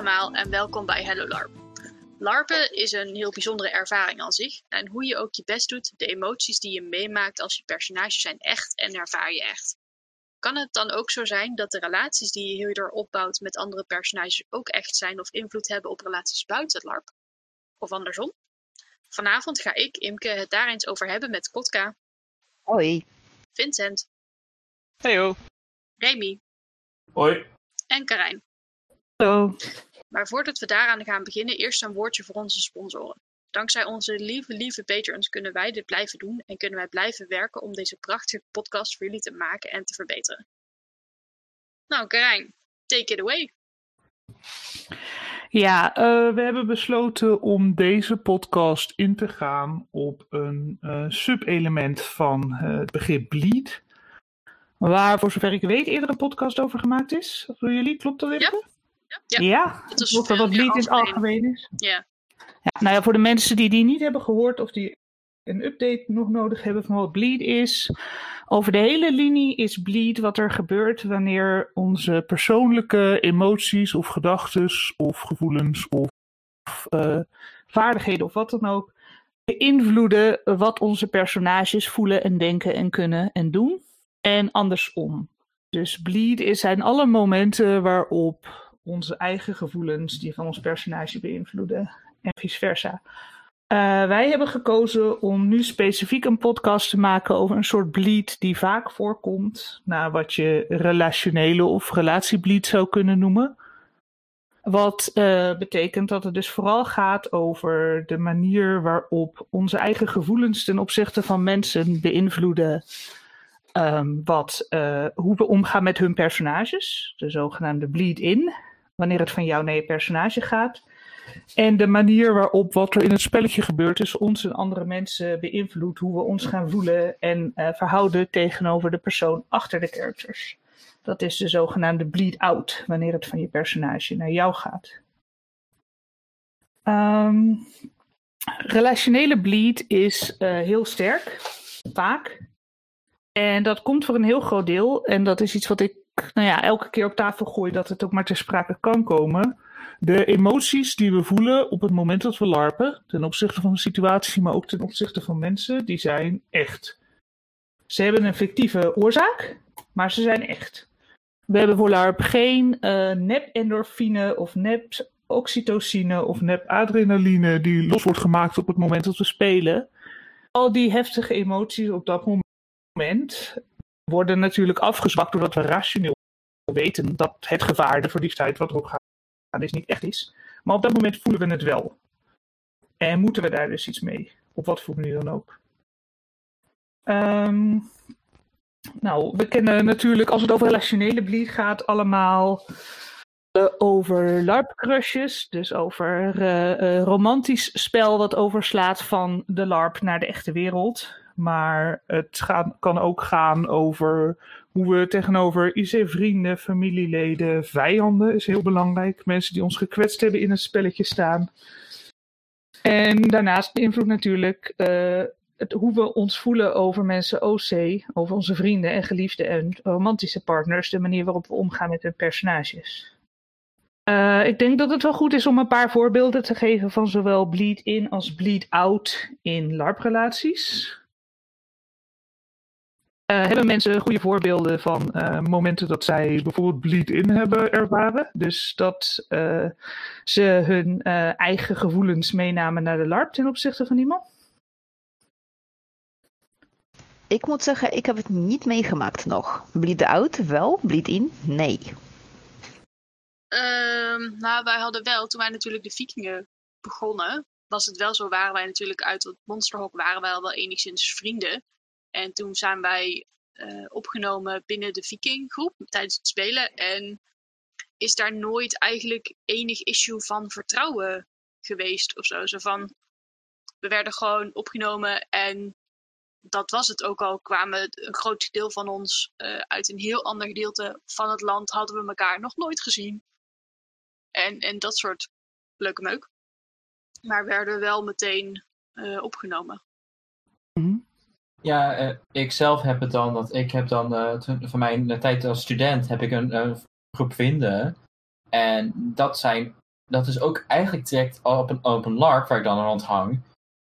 allemaal en welkom bij Hello LARP. LARPen is een heel bijzondere ervaring aan zich. En hoe je ook je best doet, de emoties die je meemaakt als je personages zijn echt en ervaar je echt. Kan het dan ook zo zijn dat de relaties die je hierdoor opbouwt met andere personages ook echt zijn of invloed hebben op relaties buiten LARP? Of andersom? Vanavond ga ik, Imke, het daar eens over hebben met Kotka, Hoi. Vincent, Heyo. Remy Hoi. en Karijn. Hallo. Maar voordat we daaraan gaan beginnen, eerst een woordje voor onze sponsoren. Dankzij onze lieve, lieve patrons kunnen wij dit blijven doen en kunnen wij blijven werken om deze prachtige podcast voor jullie te maken en te verbeteren. Nou, Karijn, take it away. Ja, eh, we hebben besloten om deze podcast in te gaan op een eh subelement van eh, het begrip bleed. Waar, voor zover ik weet, eerder een podcast over gemaakt is. Voor jullie, klopt dat even? Ja. Ja, is klopt dat veel wat meer bleed in het algemeen. is? Ja, Ja, nou ja, voor de mensen die die niet hebben gehoord of die een update nog nodig hebben van wat bleed is. Over de hele linie is bleed wat er gebeurt wanneer onze persoonlijke emoties of gedachten of gevoelens of eh, vaardigheden of wat dan ook beïnvloeden wat onze personages voelen en denken en kunnen en doen. En andersom. Dus bleed is- zijn alle momenten waarop onze eigen gevoelens die van ons personage beïnvloeden en vice versa. Eh, wij hebben gekozen om nu specifiek een podcast te maken over een soort bleed die vaak voorkomt. naar wat je relationele of relatiebleed zou kunnen noemen. Wat eh, betekent dat het dus vooral gaat over de manier waarop onze eigen gevoelens ten opzichte van mensen beïnvloeden. ehm, wat, eh, hoe we omgaan met hun personages, de zogenaamde bleed-in, wanneer het van jou naar je personage gaat. En de manier waarop wat er in het spelletje gebeurt is ons en andere mensen beïnvloedt hoe we ons gaan voelen en eh, verhouden tegenover de persoon achter de characters. Dat is de zogenaamde bleed out, wanneer het van je personage naar jou gaat. Ehm, relationele bleed is eh, heel sterk, vaak. En dat komt voor een heel groot deel, en dat is iets wat ik nou ja, elke keer op tafel gooi, dat het ook maar ter sprake kan komen. De emoties die we voelen op het moment dat we larpen, ten opzichte van de situatie, maar ook ten opzichte van mensen, die zijn echt. Ze hebben een fictieve oorzaak, maar ze zijn echt. We hebben voor LARP geen eh, nep-endorfine of nep-oxytocine of nep-adrenaline die los wordt gemaakt op het moment dat we spelen. Al die heftige emoties op dat moment worden natuurlijk afgezwakt doordat we rationeel weten dat het gevaar, de verliefdheid wat erop gaat, is niet echt is. Maar op dat moment voelen we het wel. En moeten we daar dus iets mee, op wat voor manier dan ook. Ehm, nou, we kennen natuurlijk, als het over relationele bleed gaat, allemaal eh, over LARP-crushes. Dus over eh, romantisch spel wat overslaat van de LARP naar de echte wereld. Maar het kan ook gaan over hoe we tegenover IC-vrienden, familieleden, vijanden is heel belangrijk. Mensen die ons gekwetst hebben in het spelletje staan. En daarnaast beïnvloedt natuurlijk eh, het, hoe we ons voelen over mensen OC, over onze vrienden en geliefden en romantische partners, de manier waarop we omgaan met hun personages. Eh, ik denk dat het wel goed is om een paar voorbeelden te geven van zowel bleed-in als bleed-out in LARP-relaties. Eh, hebben mensen goede voorbeelden van eh, momenten dat zij bijvoorbeeld bleed-in hebben ervaren? Dus dat eh, ze hun eh, eigen gevoelens meenamen naar de LARP ten opzichte van iemand? Ik moet zeggen, ik heb het niet meegemaakt nog. Bleed out wel, bleed in nee. Ehm, nou, wij hadden wel, toen wij natuurlijk de vikingen begonnen, was het wel zo, waren wij natuurlijk uit het monsterhok, waren wij al wel enigszins vrienden. En toen zijn wij eh, opgenomen binnen de vikinggroep tijdens het spelen. En is daar nooit eigenlijk enig issue van vertrouwen geweest of zo. Zo van, we werden gewoon opgenomen en dat was het ook al. Kwamen een groot deel van ons eh, uit een heel ander gedeelte van het land, hadden we elkaar nog nooit gezien. En, en dat soort leuke meuk. Maar werden wel meteen eh, opgenomen. Ja, eh, ik zelf heb het dan, dat ik heb dan, eh, van mijn tijd als student heb ik een, groep vrienden. En dat zijn dat is ook eigenlijk direct op een open LARP waar ik dan rond hang.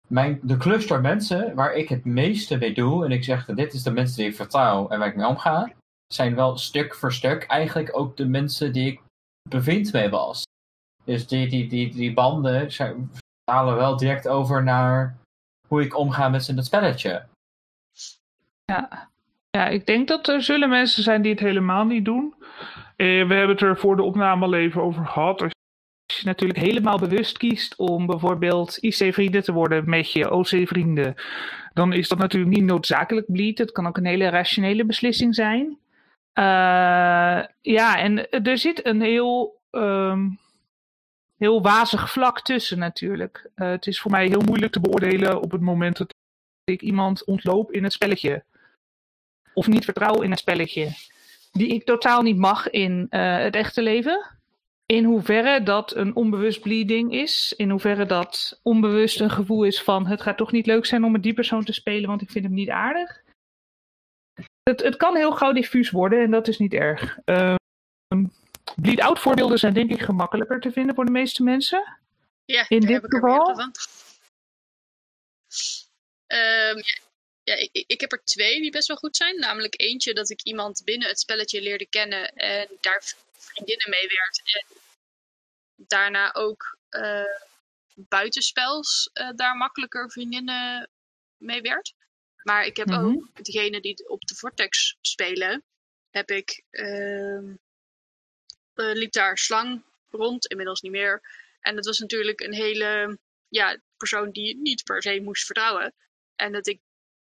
Mijn, de cluster mensen waar ik het meeste mee doe, en ik zeg dat dit is de mensen die ik vertrouw en waar ik mee omga, zijn wel stuk voor stuk eigenlijk ook de mensen die ik bevriend mee was. Dus die, die, die, die banden zijn, halen wel direct over naar hoe ik omga met het spelletje. Ja. ja, ik denk dat er zullen mensen zijn die het helemaal niet doen. Eh, we hebben het er voor de opname al even over gehad. Als je natuurlijk helemaal bewust kiest om bijvoorbeeld IC-vrienden te worden met je OC-vrienden, dan is dat natuurlijk niet noodzakelijk bleed. Het kan ook een hele rationele beslissing zijn. Uh, ja, en er zit een heel, um, heel wazig vlak tussen natuurlijk. Uh, het is voor mij heel moeilijk te beoordelen op het moment dat ik iemand ontloop in het spelletje. Of niet vertrouw in het spelletje. Die ik totaal niet mag in uh, het echte leven. In hoeverre dat een onbewust bleeding is. In hoeverre dat onbewust een gevoel is van het gaat toch niet leuk zijn om met die persoon te spelen, want ik vind hem niet aardig. Het, het kan heel gauw diffuus worden en dat is niet erg. Uh, bleed-out voorbeelden zijn denk ik gemakkelijker te vinden voor de meeste mensen. Ja, in dit heb ik geval. ja, ja, ik, ik- heb er twee die best wel goed zijn. Namelijk eentje dat ik iemand binnen het spelletje leerde kennen en daar vriendinnen mee werd. En daarna ook eh, buitenspels eh, daar makkelijker vriendinnen mee werd. Maar ik heb Mhm. ook degene die op de Vortex spelen, heb ik ehm, eh, liep daar slang rond, inmiddels niet meer. En dat was natuurlijk een hele ja, persoon die je niet per se moest vertrouwen. En dat ik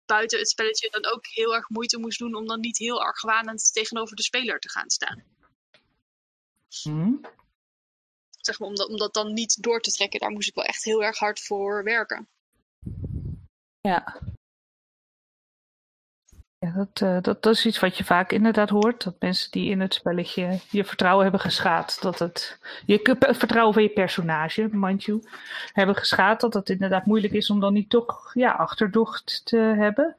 buiten het spelletje dan ook heel erg moeite moest doen om dan niet heel argwanend tegenover de speler te gaan staan. Hm? Zeg maar, om, dat, om dat dan niet door te trekken, daar moest ik wel echt heel erg hard voor werken. Ja. Ja, dat, eh, dat, dat is iets wat je vaak inderdaad hoort. Dat mensen die in het spelletje je vertrouwen hebben geschaad. Dat het, je het vertrouwen van je personage, mind you, hebben geschaad. Dat het inderdaad moeilijk is om dan niet toch ja, achterdocht te hebben.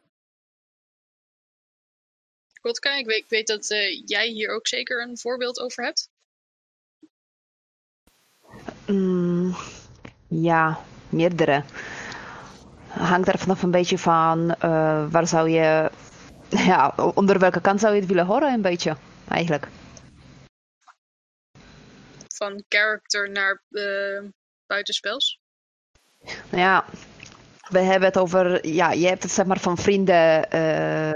Kotka, ik weet, ik weet dat eh, jij hier ook zeker een voorbeeld over hebt. Mm, ja, meerdere. Hangt er vanaf een beetje van eh, waar zou je, ja, onder welke kant zou je het willen horen, een beetje, eigenlijk. Van character naar eh, buitenspels. Nou ja, we hebben het over, ja, je hebt het zeg maar van vrienden, eh,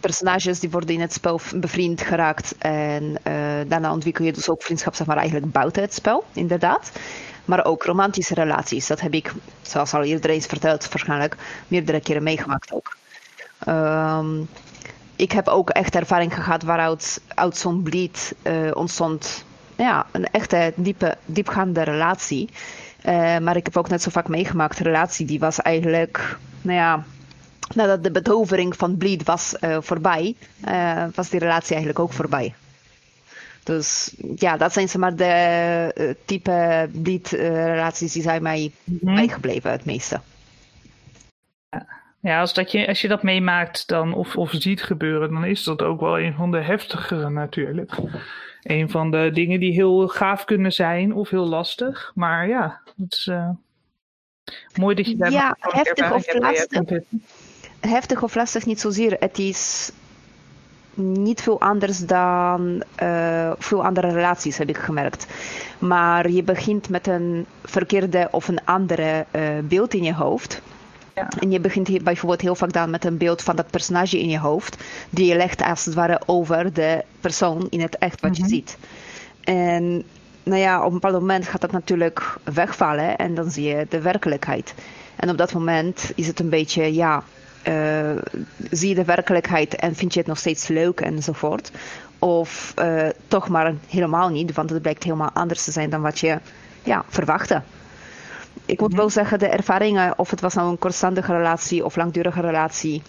personages die worden in het spel bevriend geraakt en eh, daarna ontwikkel je dus ook vriendschap zeg maar eigenlijk buiten het spel, inderdaad. Maar ook romantische relaties, dat heb ik, zoals al iedereen is verteld waarschijnlijk, meerdere keren meegemaakt ook. Ehm, ik heb ook echt ervaring gehad waaruit uit zo'n bleed eh, ontstond ja, een echte diepe, diepgaande relatie. Eh, maar ik heb ook net zo vaak meegemaakt, relatie die was eigenlijk, nou ja, nadat de betovering van Bleed was eh, voorbij, was die relatie eigenlijk ook voorbij. Dus ja, dat zijn zeg maar de type Bleed-relaties die zijn mij Mhm. bijgebleven het meeste. Ja, als, dat je, als je dat meemaakt dan, of, of ziet gebeuren, dan is dat ook wel een van de heftigere natuurlijk. Een van de dingen die heel gaaf kunnen zijn of heel lastig. Maar ja, het is eh, mooi dat je daar Ja, heftig of lastig? heftig of lastig niet zozeer. Het is niet veel anders dan eh, veel andere relaties, heb ik gemerkt. Maar je begint met een verkeerde of een andere eh, beeld in je hoofd. Ja. En je begint hier bijvoorbeeld heel vaak dan met een beeld van dat personage in je hoofd. Die je legt als het ware over de persoon in het echt wat Mhm. je ziet. En nou ja, op een bepaald moment gaat dat natuurlijk wegvallen en dan zie je de werkelijkheid. En op dat moment is het een beetje, ja, eh, zie je de werkelijkheid en vind je het nog steeds leuk enzovoort. Of eh, toch maar helemaal niet, want het blijkt helemaal anders te zijn dan wat je ja, verwachtte. Ik moet Mhm. wel zeggen, de ervaringen, of het was nou een kortstandige relatie of langdurige relatie,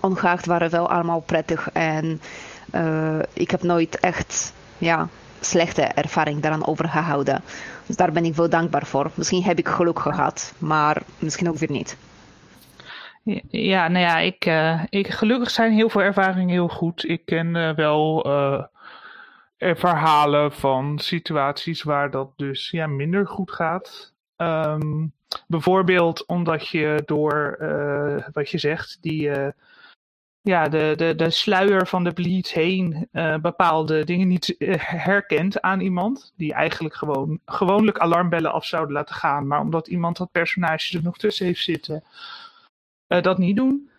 ongeacht waren wel allemaal prettig. En eh, ik heb nooit echt ja, slechte ervaring daaraan overgehouden. Dus daar ben ik wel dankbaar voor. Misschien heb ik geluk gehad, maar misschien ook weer niet. Ja, nou ja, ik, eh, ik, gelukkig zijn heel veel ervaringen heel goed. Ik ken eh, wel verhalen van situaties waar dat dus ja, minder goed gaat. Ehm, bijvoorbeeld omdat je door, uh, wat je zegt, die, uh, ja, de, de, de sluier van de bleed heen uh, bepaalde dingen niet herkent aan iemand. Die eigenlijk gewoon gewoonlijk alarmbellen af zouden laten gaan. Maar omdat iemand dat personage er nog tussen heeft zitten, dat niet doen.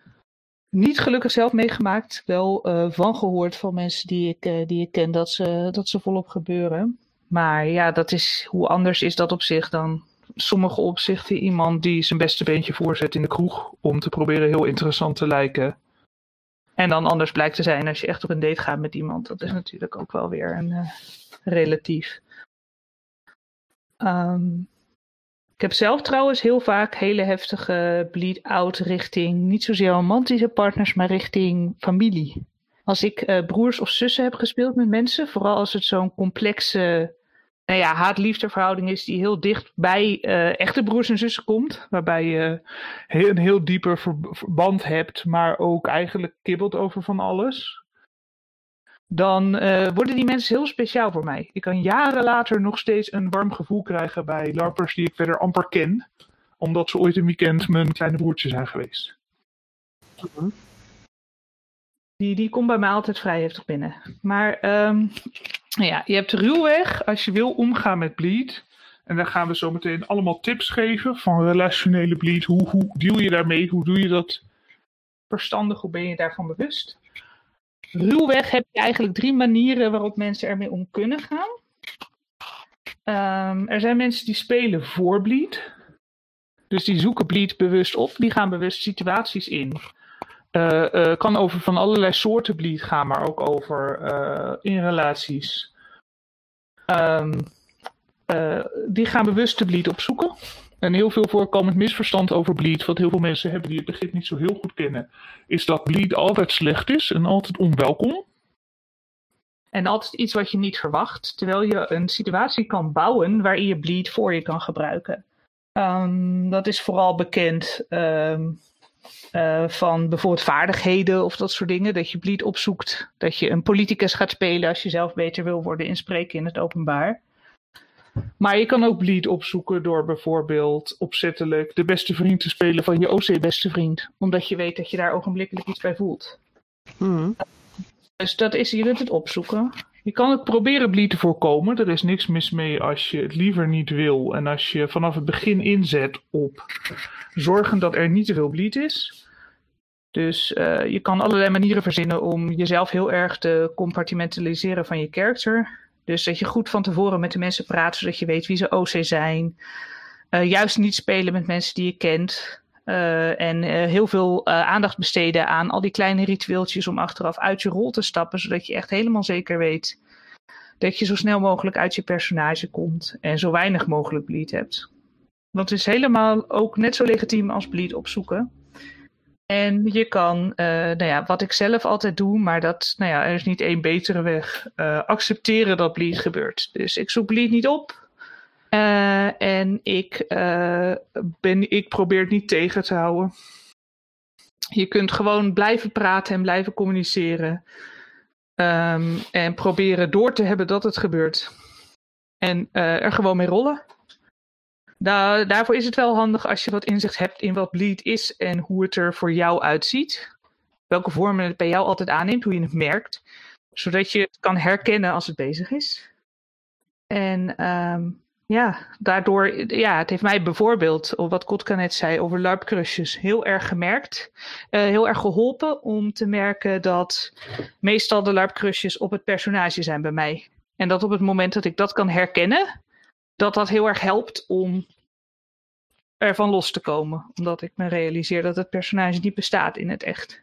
Niet gelukkig zelf meegemaakt, wel van gehoord van mensen die ik, die ik ken dat ze, dat ze volop gebeuren. Maar ja, dat is, hoe anders is dat op zich dan sommige opzichten iemand die zijn beste beentje voorzet in de kroeg om te proberen heel interessant te lijken. En dan anders blijkt te zijn als je echt op een date gaat met iemand. Dat is natuurlijk ook wel weer een uh, relatief. Um, ik heb zelf trouwens heel vaak hele heftige bleed-out richting niet zozeer romantische partners, maar richting familie. Als ik uh, broers of zussen heb gespeeld met mensen, vooral als het zo'n complexe nou ja, haat-liefdeverhouding is die heel dicht bij uh, echte broers en zussen komt. Waarbij je heel, een heel dieper verband hebt, maar ook eigenlijk kibbelt over van alles. Dan uh, worden die mensen heel speciaal voor mij. Ik kan jaren later nog steeds een warm gevoel krijgen bij larpers die ik verder amper ken. Omdat ze ooit een weekend mijn kleine broertje zijn geweest. Mhm. Die, die komt bij mij altijd vrij heftig binnen. Maar um, ja, je hebt ruwweg als je wil omgaan met bleed. En dan gaan we zo meteen allemaal tips geven van relationele bleed. Hoe, hoe deal je daarmee? Hoe doe je dat verstandig? Hoe ben je daarvan bewust? Ruwweg heb je eigenlijk drie manieren waarop mensen ermee om kunnen gaan. Um, er zijn mensen die spelen voor bleed. Dus die zoeken bleed bewust op. Die gaan bewust situaties in. Uh, uh, kan over van allerlei soorten bleed gaan, maar ook over uh, in relaties. Um, die gaan bewust de bleed opzoeken. En heel veel voorkomend misverstand over bleed, wat heel veel mensen hebben die het begrip niet zo heel goed kennen, is dat bleed altijd slecht is en altijd onwelkom. En altijd iets wat je niet verwacht, terwijl je een situatie kan bouwen waarin je bleed voor je kan gebruiken. Um, dat is vooral bekend um, uh, van bijvoorbeeld vaardigheden of dat soort dingen. Dat je bleed opzoekt. Dat je een politicus gaat spelen als je zelf beter wil worden inspreken in het openbaar. Maar je kan ook bleed opzoeken door bijvoorbeeld opzettelijk de beste vriend te spelen van je OC-beste vriend. Omdat je weet dat je daar ogenblikkelijk iets bij voelt. Mm. Dus dat is, je kunt het opzoeken. Je kan het proberen bleed te voorkomen. Er is niks mis mee als je het liever niet wil. En als je vanaf het begin inzet op zorgen dat er niet te veel bleed is. Dus uh, je kan allerlei manieren verzinnen om jezelf heel erg te compartimentaliseren van je karakter. Dus dat je goed van tevoren met de mensen praat, zodat je weet wie ze OC zijn. Uh, juist niet spelen met mensen die je kent. Uh, en heel veel aandacht besteden aan al die kleine ritueeltjes om achteraf uit je rol te stappen, zodat je echt helemaal zeker weet dat je zo snel mogelijk uit je personage komt en zo weinig mogelijk bleed hebt. Dat is helemaal ook net zo legitiem als bleed opzoeken. En je kan, nou ja, wat ik zelf altijd doe, maar dat, nou ja, er is niet één betere weg. Accepteren dat bleed gebeurt. Dus ik zoek bleed niet op. Uh, en ik, ben, ik probeer het niet tegen te houden. Je kunt gewoon blijven praten en blijven communiceren. Um, en proberen door te hebben dat het gebeurt. En er gewoon mee rollen. Da daarvoor is het wel handig als je wat inzicht hebt in wat bleed is en hoe het er voor jou uitziet. Welke vormen het bij jou altijd aanneemt, hoe je het merkt. Zodat je het kan herkennen als het bezig is. En um, ja, daardoor, ja, het heeft mij bijvoorbeeld, wat Kotka net zei over LARP-crushes, heel erg gemerkt. Uh, heel erg geholpen om te merken dat meestal de LARP-crushes op het personage zijn bij mij. En dat op het moment dat ik dat kan herkennen, dat dat heel erg helpt om ervan los te komen. Omdat ik me realiseer dat het personage niet bestaat in het echt.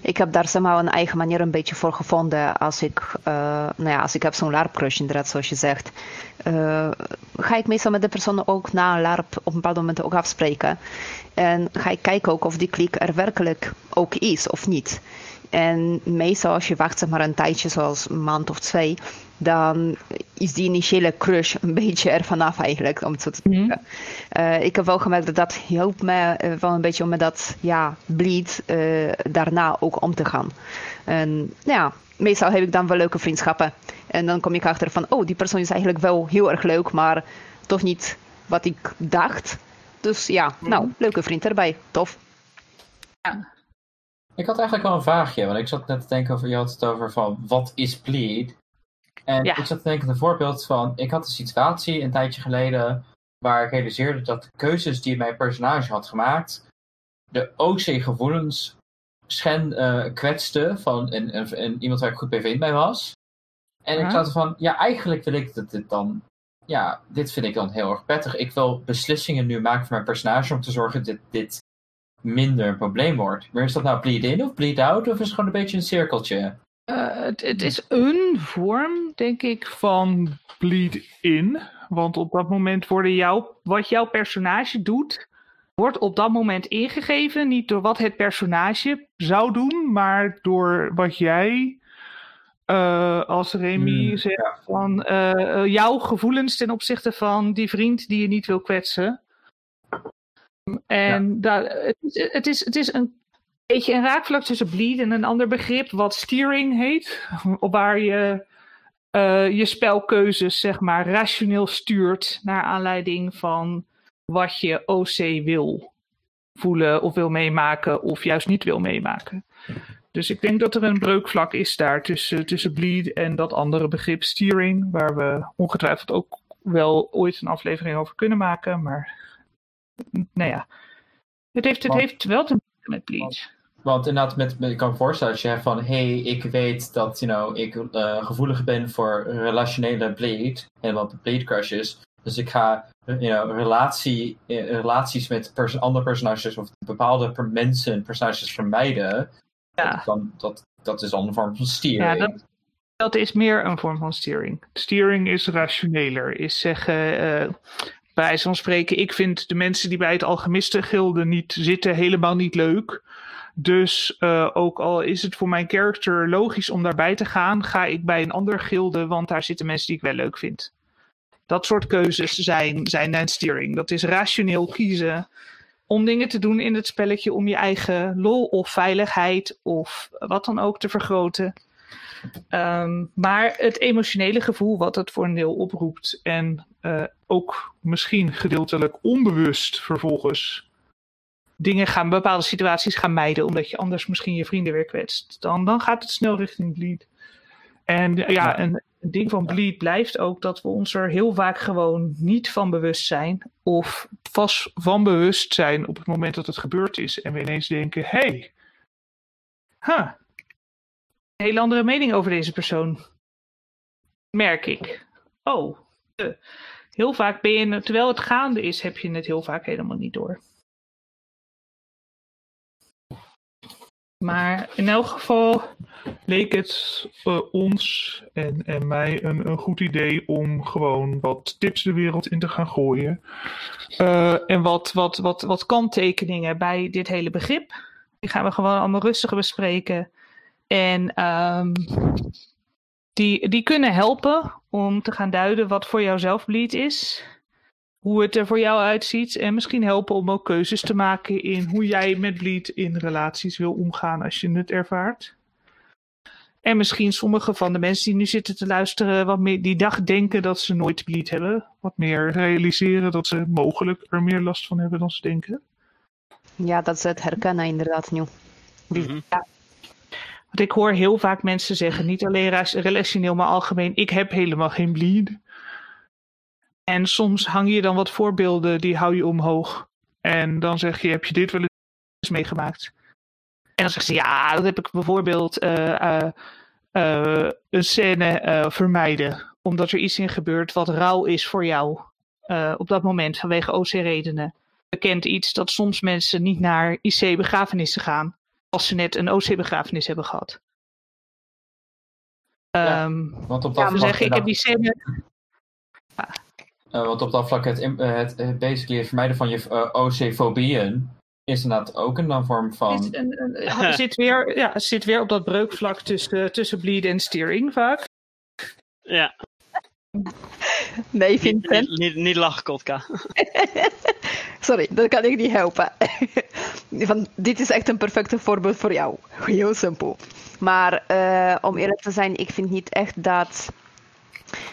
Ik heb daar zeg een eigen manier een beetje voor gevonden. Als ik, uh, nou ja, als ik heb zo'n LARP-crush inderdaad, zoals je zegt. Uh, ga ik meestal met de persoon ook na een LARP op een bepaald moment ook afspreken. En ga ik kijken ook of die klik er werkelijk ook is of niet. En meestal als je wacht zeg maar een tijdje, zoals een maand of twee, dan is die initiële crush een beetje ervan af eigenlijk, om het zo te mhm. zeggen. Uh, ik heb wel gemerkt dat dat helpt me uh, wel een beetje om met dat ja, bleed uh, daarna ook om te gaan. En ja, meestal heb ik dan wel leuke vriendschappen. En dan kom ik achter van, oh, die persoon is eigenlijk wel heel erg leuk, maar toch niet wat ik dacht. Dus ja, nou, leuke vriend erbij. Tof. Ik had eigenlijk wel een vraagje, want ik zat net te denken over, je had het over van, wat is bleed? En Ja. ik zat te denken een voorbeeld van, ik had een situatie een tijdje geleden, waar ik realiseerde dat de keuzes die mijn personage had gemaakt, de OC-gevoelens schen, eh, kwetste van een, een, een- iemand waar ik goed bevriend mee was. En ik zat van, ja, eigenlijk wil ik dat dit dan, ja, dit vind ik dan heel erg prettig. Ik wil beslissingen nu maken voor mijn personage om te zorgen dat dit minder een probleem wordt. Maar is dat nou bleed in of bleed out, of is het gewoon een beetje een cirkeltje? Eh, het, het is een vorm, denk ik, van bleed-in. Want op dat moment worden jouw, wat jouw personage doet, wordt op dat moment ingegeven. Niet door wat het personage zou doen, maar door wat jij, eh, als Remy Hmm, zegt, van eh, jouw gevoelens ten opzichte van die vriend die je niet wil kwetsen. En daar, het, is- het, is, het is een beetje een raakvlak tussen bleed en een ander begrip wat steering heet. Waar je eh, je spelkeuzes zeg maar rationeel stuurt naar aanleiding van wat je OC wil voelen of wil meemaken of juist niet wil meemaken. Dus ik denk dat er een breukvlak is daar tussen, tussen bleed en dat andere begrip steering, waar we ongetwijfeld ook wel ooit een aflevering over kunnen maken. Maar nou ja, het heeft, het Want- heeft wel te maken met bleed. Want inderdaad, met, ik kan me voorstellen als je hebt van, hey, ik weet dat you know, ik eh, gevoelig ben voor relationele bleed, helemaal bleed crushes. Dus ik ga you know, relatie, eh, relaties met pers andere personages of bepaalde per mensen, personages vermijden. Ja. Dan, dat, dat is dan een vorm van Ja, steering. dat, dat is meer een vorm van steering. Steering is rationeler. Is zeggen, eh, bij wijze van spreken, ik vind de mensen die bij het Alchemistengilde niet zitten helemaal niet leuk. Dus eh, ook al is het voor mijn character logisch om daarbij te gaan, ga ik bij een ander gilde, want daar zitten mensen die ik wel leuk vind. Dat soort keuzes zijn, zijn dan steering. Dat is rationeel kiezen om dingen te doen in het spelletje om je eigen lol of veiligheid of wat dan ook te vergroten. Ehm, maar het emotionele gevoel wat het voor een deel oproept en eh, ook misschien gedeeltelijk onbewust vervolgens dingen gaan, bepaalde situaties gaan mijden, omdat je anders misschien je vrienden weer kwetst, dan, dan gaat het snel richting bleed. En ja, een, een ding van bleed blijft ook dat we ons er heel vaak gewoon niet van bewust zijn, of vast van bewust zijn op het moment dat het gebeurd is, en we ineens denken: hé, hey, huh, een hele andere mening over deze persoon. Merk ik. Oh, eh, heel vaak ben je, terwijl het gaande is, heb je het heel vaak helemaal niet door. Maar in elk geval leek het eh, ons en, en mij een, een goed idee om gewoon wat tips de wereld in te gaan gooien. Eh, en wat, wat, wat, wat kanttekeningen bij dit hele begrip. Die gaan we gewoon allemaal rustig bespreken. En ehm, die, die kunnen helpen om te gaan duiden wat voor jou zelfbleed is. Hoe het er voor jou uitziet. En misschien helpen om ook keuzes te maken in hoe jij met bleed in relaties wil omgaan als je het ervaart. En misschien sommige van de mensen die nu zitten te luisteren, wat meer die dag denken dat ze nooit bleed hebben. Wat meer realiseren dat ze mogelijk er meer last van hebben dan ze denken. Ja, dat is het herkennen inderdaad nu. Mhm. Want ik hoor heel vaak mensen zeggen, niet alleen relationeel, maar algemeen, ik heb helemaal geen bleed. En soms hang je dan wat voorbeelden, die hou je omhoog. En dan zeg je, heb je dit wel eens meegemaakt? En dan zegt ze, ja, dat heb ik bijvoorbeeld eh, eh, eh, een scène vermijden. Omdat er iets in gebeurt wat rauw is voor jou. op dat moment, vanwege OC-redenen. Bekend iets dat soms mensen niet naar IC-begrafenissen gaan als ze net een OC-begrafenis hebben gehad. Ja, Ehm, Want op ja, dat we vlak, zeggen, ik heb die scène. eh, want op dat vlak het, eh, het, eh, basically het vermijden van je OC-fobieën is inderdaad ook een vorm van... Een- een- zit, weer, ja, zit weer op dat breukvlak tussen, tussen bleed en steering vaak. Ja. Nee, Vincent. Niet, niet, niet lachen, Kotka. Sorry, dat kan ik niet helpen. Van, dit is echt een perfecte voorbeeld voor jou. Heel simpel. Maar uh, om eerlijk te zijn, ik vind niet echt dat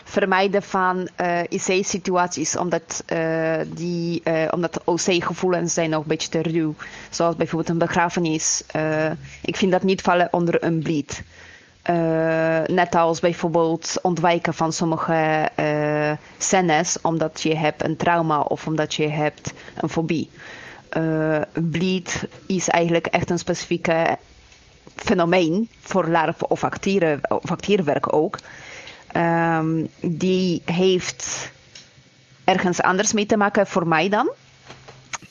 vermijden van uh, IC-situaties, omdat, uh, die, omdat OC-gevoelens zijn nog een beetje te ruw. Zoals bijvoorbeeld een begrafenis. ik vind dat niet vallen onder een bleed. Uh, net als bijvoorbeeld ontwijken van sommige uh, scènes omdat je hebt een trauma of omdat je hebt een fobie. Uh, bleed is eigenlijk echt een specifieke fenomeen voor larp of, actieren, of actierwerk ook. Um, die heeft ergens anders mee te maken voor mij dan.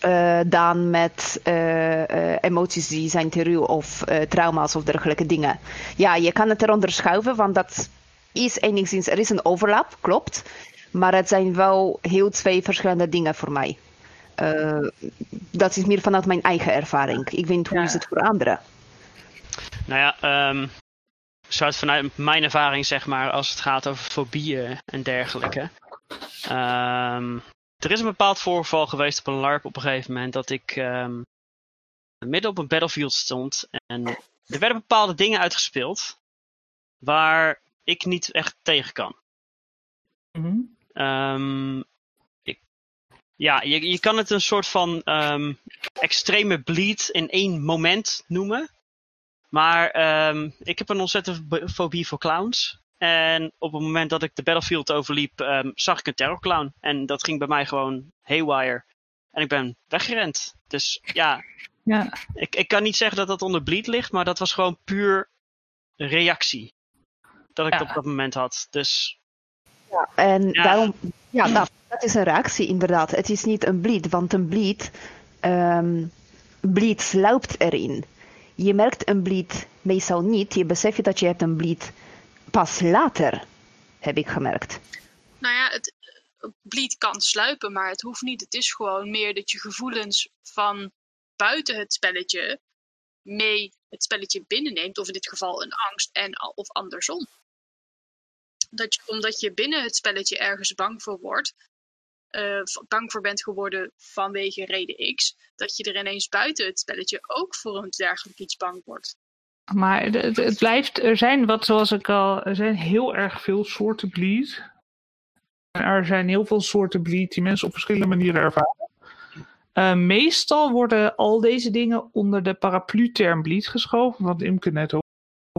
Uh, dan met uh, uh, emoties die zijn te ruw of trauma's of dergelijke dingen. Ja, je kan het eronder schuiven, want dat is enigszins, er is een overlap, klopt. Maar het zijn wel heel twee verschillende dingen voor mij. dat is meer vanuit mijn eigen ervaring. Ik weet hoe ja. is het voor anderen. Nou ja, um, zoals vanuit mijn ervaring zeg maar, als het gaat over fobieën en dergelijke. Um, er is een bepaald voorval geweest op een LARP op een gegeven moment dat ik um, midden op een battlefield stond en er werden bepaalde dingen uitgespeeld waar ik niet echt tegen kan. Mm -hmm. um, ik, ja, je, je kan het een soort van um, extreme bleed in één moment noemen. Maar ik heb een ontzettende fobie voor clowns. En op het moment dat ik de battlefield overliep, um, zag ik een terrorclown. En dat ging bij mij gewoon haywire. En ik ben weggerend. Dus ja, ja. Ik, ik kan niet zeggen dat dat onder bleed ligt, maar dat was gewoon puur reactie. Dat ik ja. op dat moment had. Dus. Ja, en daarom, ja, dat, dat, is een reactie inderdaad. Het is niet een bleed, want een bleed, um, bleed sluipt erin. Je merkt een bleed meestal niet. Je beseft dat je hebt een bleed pas later, heb ik gemerkt. Nou ja, het bleed kan sluipen, maar het hoeft niet. Het is gewoon meer dat je gevoelens van buiten het spelletje mee het spelletje binnenneemt. Of in dit geval een angst en of andersom. Dat je, omdat je binnen het spelletje ergens bang voor wordt, uh, bang voor bent geworden vanwege reden X, dat je er ineens buiten het spelletje ook voor een dergelijk iets bang wordt. Maar het, blijft, er zijn wat zoals ik al, er zijn heel erg veel soorten bleed. Er zijn heel veel soorten bleed die mensen op verschillende manieren ervaren. Uh, meestal worden al deze dingen onder de paraplu-term bleed geschoven, wat Imke net ook,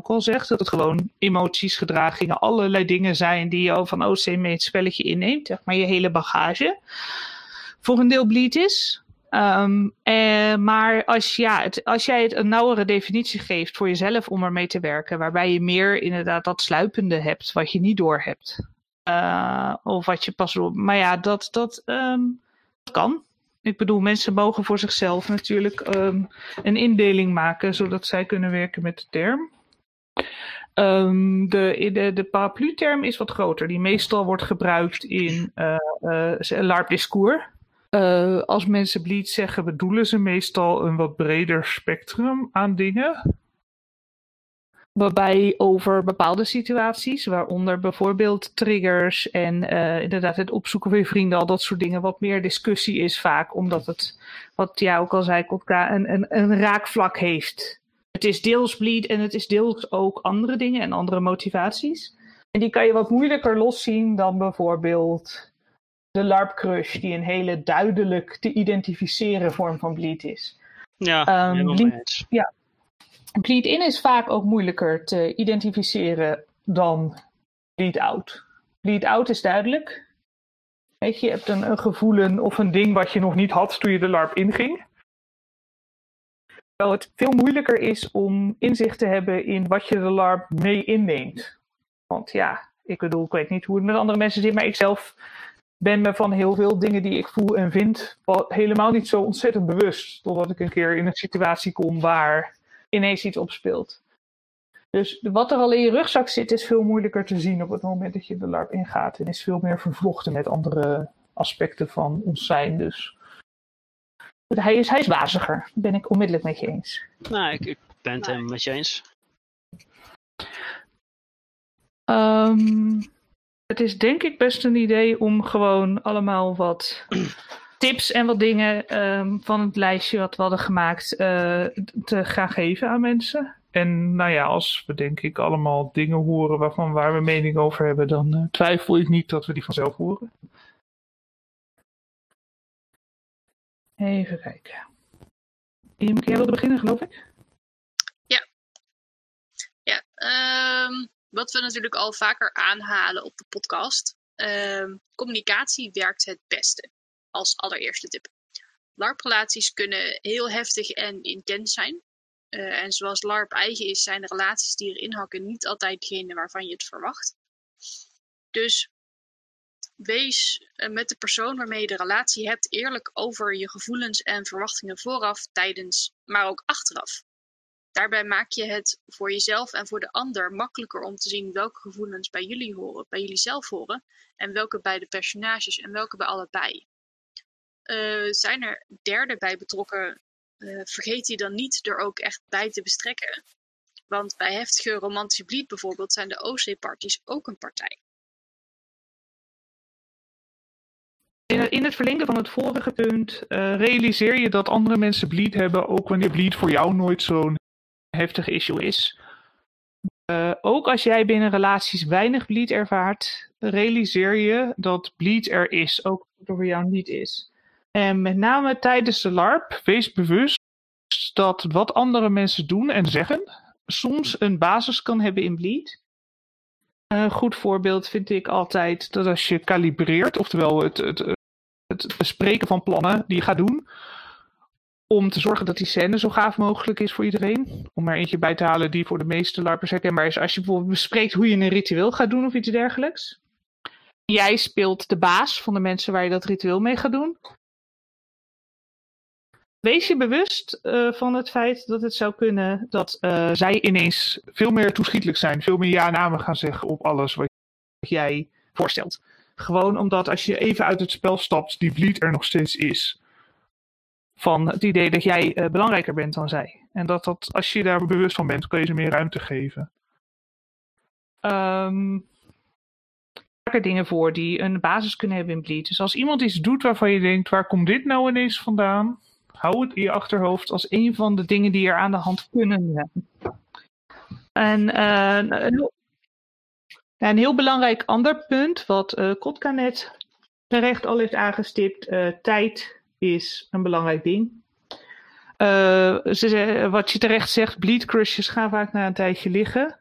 al zegt, dat het gewoon emoties, gedragingen, allerlei dingen zijn die je van OC mee het spelletje inneemt, zeg maar je hele bagage. Voor een deel bleed is. Um, eh, maar als, ja, als jij het een nauwere definitie geeft voor jezelf om ermee te werken, waarbij je meer inderdaad dat sluipende hebt, wat je niet door hebt. Uh, of wat je pas door. Maar ja, dat, dat, dat kan. Ik bedoel, mensen mogen voor zichzelf natuurlijk um, een indeling maken, zodat zij kunnen werken met de term. De, de, de paraplu-term is wat groter, die meestal wordt gebruikt in uh, uh, LARP-discours. Uh, als mensen bleed zeggen, bedoelen ze meestal een wat breder spectrum aan dingen. Waarbij over bepaalde situaties, waaronder bijvoorbeeld triggers en uh, inderdaad het opzoeken van je vrienden, al dat soort dingen, wat meer discussie is vaak, omdat het, wat jij ook al zei, Kotka, een, een, een raakvlak heeft. Het is deels bleed en het is deels ook andere dingen en andere motivaties. En die kan je wat moeilijker loszien dan bijvoorbeeld de LARP crush, die een hele duidelijk te identificeren vorm van bleed is. Ja, um, bleed, ja. bleed in is vaak ook moeilijker te identificeren dan bleed out. Bleed out is duidelijk. Weet je, je hebt een, een gevoelen of een ding wat je nog niet had toen je de LARP inging. Terwijl het veel moeilijker is om inzicht te hebben in wat je de LARP mee inneemt. Want ja, ik bedoel, ik weet niet hoe het met andere mensen zit, maar ik zelf ben me van heel veel dingen die ik voel en vind helemaal niet zo ontzettend bewust. Totdat ik een keer in een situatie kom waar ineens iets opspeelt. Dus wat er al in je rugzak zit, is veel moeilijker te zien op het moment dat je de LARP ingaat. En is veel meer vervlochten met andere aspecten van ons zijn. Dus hij is, hij is waziger. Ben ik onmiddellijk met je eens. Nou, ik, ik ben het helemaal met je eens. Um, Het is denk ik best een idee om gewoon allemaal wat tips en wat dingen ehm, van het lijstje wat we hadden gemaakt eh, te gaan geven aan mensen. En nou ja, als we denk ik allemaal dingen horen waarvan waar we mening over hebben, dan eh, twijfel ik niet dat we die vanzelf horen. Even kijken. Imke, jij wilde beginnen, geloof ik? Ja, ehm, wat we natuurlijk al vaker aanhalen op de podcast. ehm, communicatie werkt het beste als allereerste tip. LARP-relaties kunnen heel heftig en intens zijn. Eh, en zoals LARP eigen is, zijn de relaties die erin hakken niet altijd degene waarvan je het verwacht. Dus wees eh, met de persoon waarmee je de relatie hebt eerlijk over je gevoelens en verwachtingen vooraf, tijdens, maar ook achteraf. Daarbij maak je het voor jezelf en voor de ander makkelijker om te zien welke gevoelens bij jullie horen, bij jullie zelf horen, en welke bij de personages en welke bij allebei. Eh, zijn er derden bij betrokken, eh, vergeet die dan niet er ook echt bij te bestrekken. Want bij heftige romantische bleed bijvoorbeeld zijn de OC-parties ook een partij. In het, verlengde van het vorige punt eh, realiseer je dat andere mensen bleed hebben, ook wanneer bleed voor jou nooit zo'n heftig issue is. Eh, ook als jij binnen relaties weinig bleed ervaart, realiseer je dat bleed er is, ook voor jou niet is. En met name tijdens de LARP, wees bewust dat wat andere mensen doen en zeggen soms een basis kan hebben in bleed. Een goed voorbeeld vind ik altijd dat als je kalibreert, oftewel het, het, het bespreken van plannen die je gaat doen, om te zorgen dat die scène zo gaaf mogelijk is voor iedereen. Om er eentje bij te halen die voor de meeste LARPers herkenbaar is. Als je bijvoorbeeld bespreekt hoe je een ritueel gaat doen of iets dergelijks. Jij speelt de baas van de mensen waar je dat ritueel mee gaat doen. Wees je bewust eh, van het feit dat het zou kunnen dat eh, zij ineens veel meer toeschietelijk zijn. Veel meer ja-namen gaan zeggen op alles wat jij voorstelt. Gewoon omdat als je even uit het spel stapt, die bleed er nog steeds is. Van het idee dat jij eh, belangrijker bent dan zij. En dat, dat als je daar bewust van bent, kun je ze meer ruimte geven. Ehm er dingen voor die een basis kunnen hebben in bleed. Dus als iemand iets doet waarvan je denkt, waar komt dit nou ineens vandaan? Hou het in je achterhoofd als een van de dingen die er aan de hand kunnen zijn. En eh, een, een heel belangrijk ander punt, wat eh Kotka net terecht al heeft aangestipt, tijd is een belangrijk ding. Ze, ze- wat je terecht zegt, bleed crushes gaan vaak na een tijdje liggen.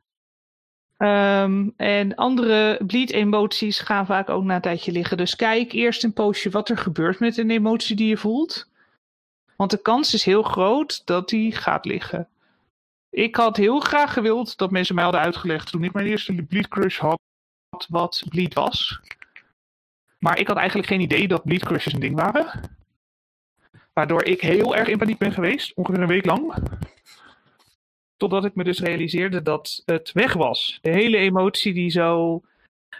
Ehm, en andere bleed emoties gaan vaak ook na een tijdje liggen. Dus kijk eerst een poosje wat er gebeurt met een emotie die je voelt. Want de kans is heel groot dat die gaat liggen. Ik had heel graag gewild dat mensen mij hadden uitgelegd toen ik mijn eerste bleed crush had, wat bleed was. Maar ik had eigenlijk geen idee dat bleed crushes een ding waren. Waardoor ik heel erg in paniek ben geweest, ongeveer een week lang. Totdat ik me dus realiseerde dat het weg was. De hele emotie die zo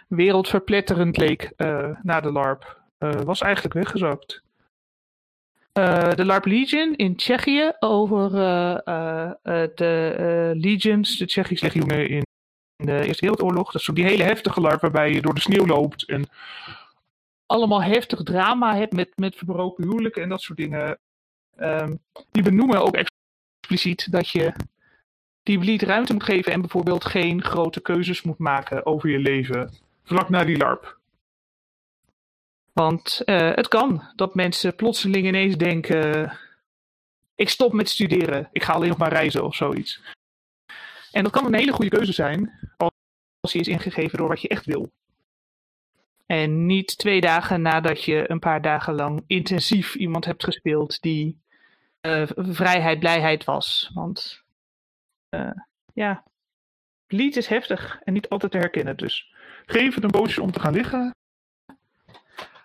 wereldverpletterend leek eh, na de LARP, eh, was eigenlijk weggezakt. Eh, de LARP Legion in Tsjechië over de Legions, de Tsjechische legioenen in de Eerste Wereldoorlog. Dat is zo die hele heftige LARP waarbij je door de sneeuw loopt en allemaal heftig drama hebt met, met verbroken huwelijken en dat soort dingen. Ehm, die benoemen ook expliciet dat je die bleed ruimte moet geven en bijvoorbeeld geen grote keuzes moet maken over je leven vlak na die LARP. Want eh, het kan dat mensen plotseling ineens denken: ik stop met studeren, ik ga alleen nog maar reizen of zoiets. En dat kan een hele goede keuze zijn als die is ingegeven door wat je echt wil. En niet twee dagen nadat je een paar dagen lang intensief iemand hebt gespeeld die eh, vrijheid, blijheid was. Want eh, ja, lied is heftig en niet altijd te herkennen. Dus geef het een poosje om te gaan liggen.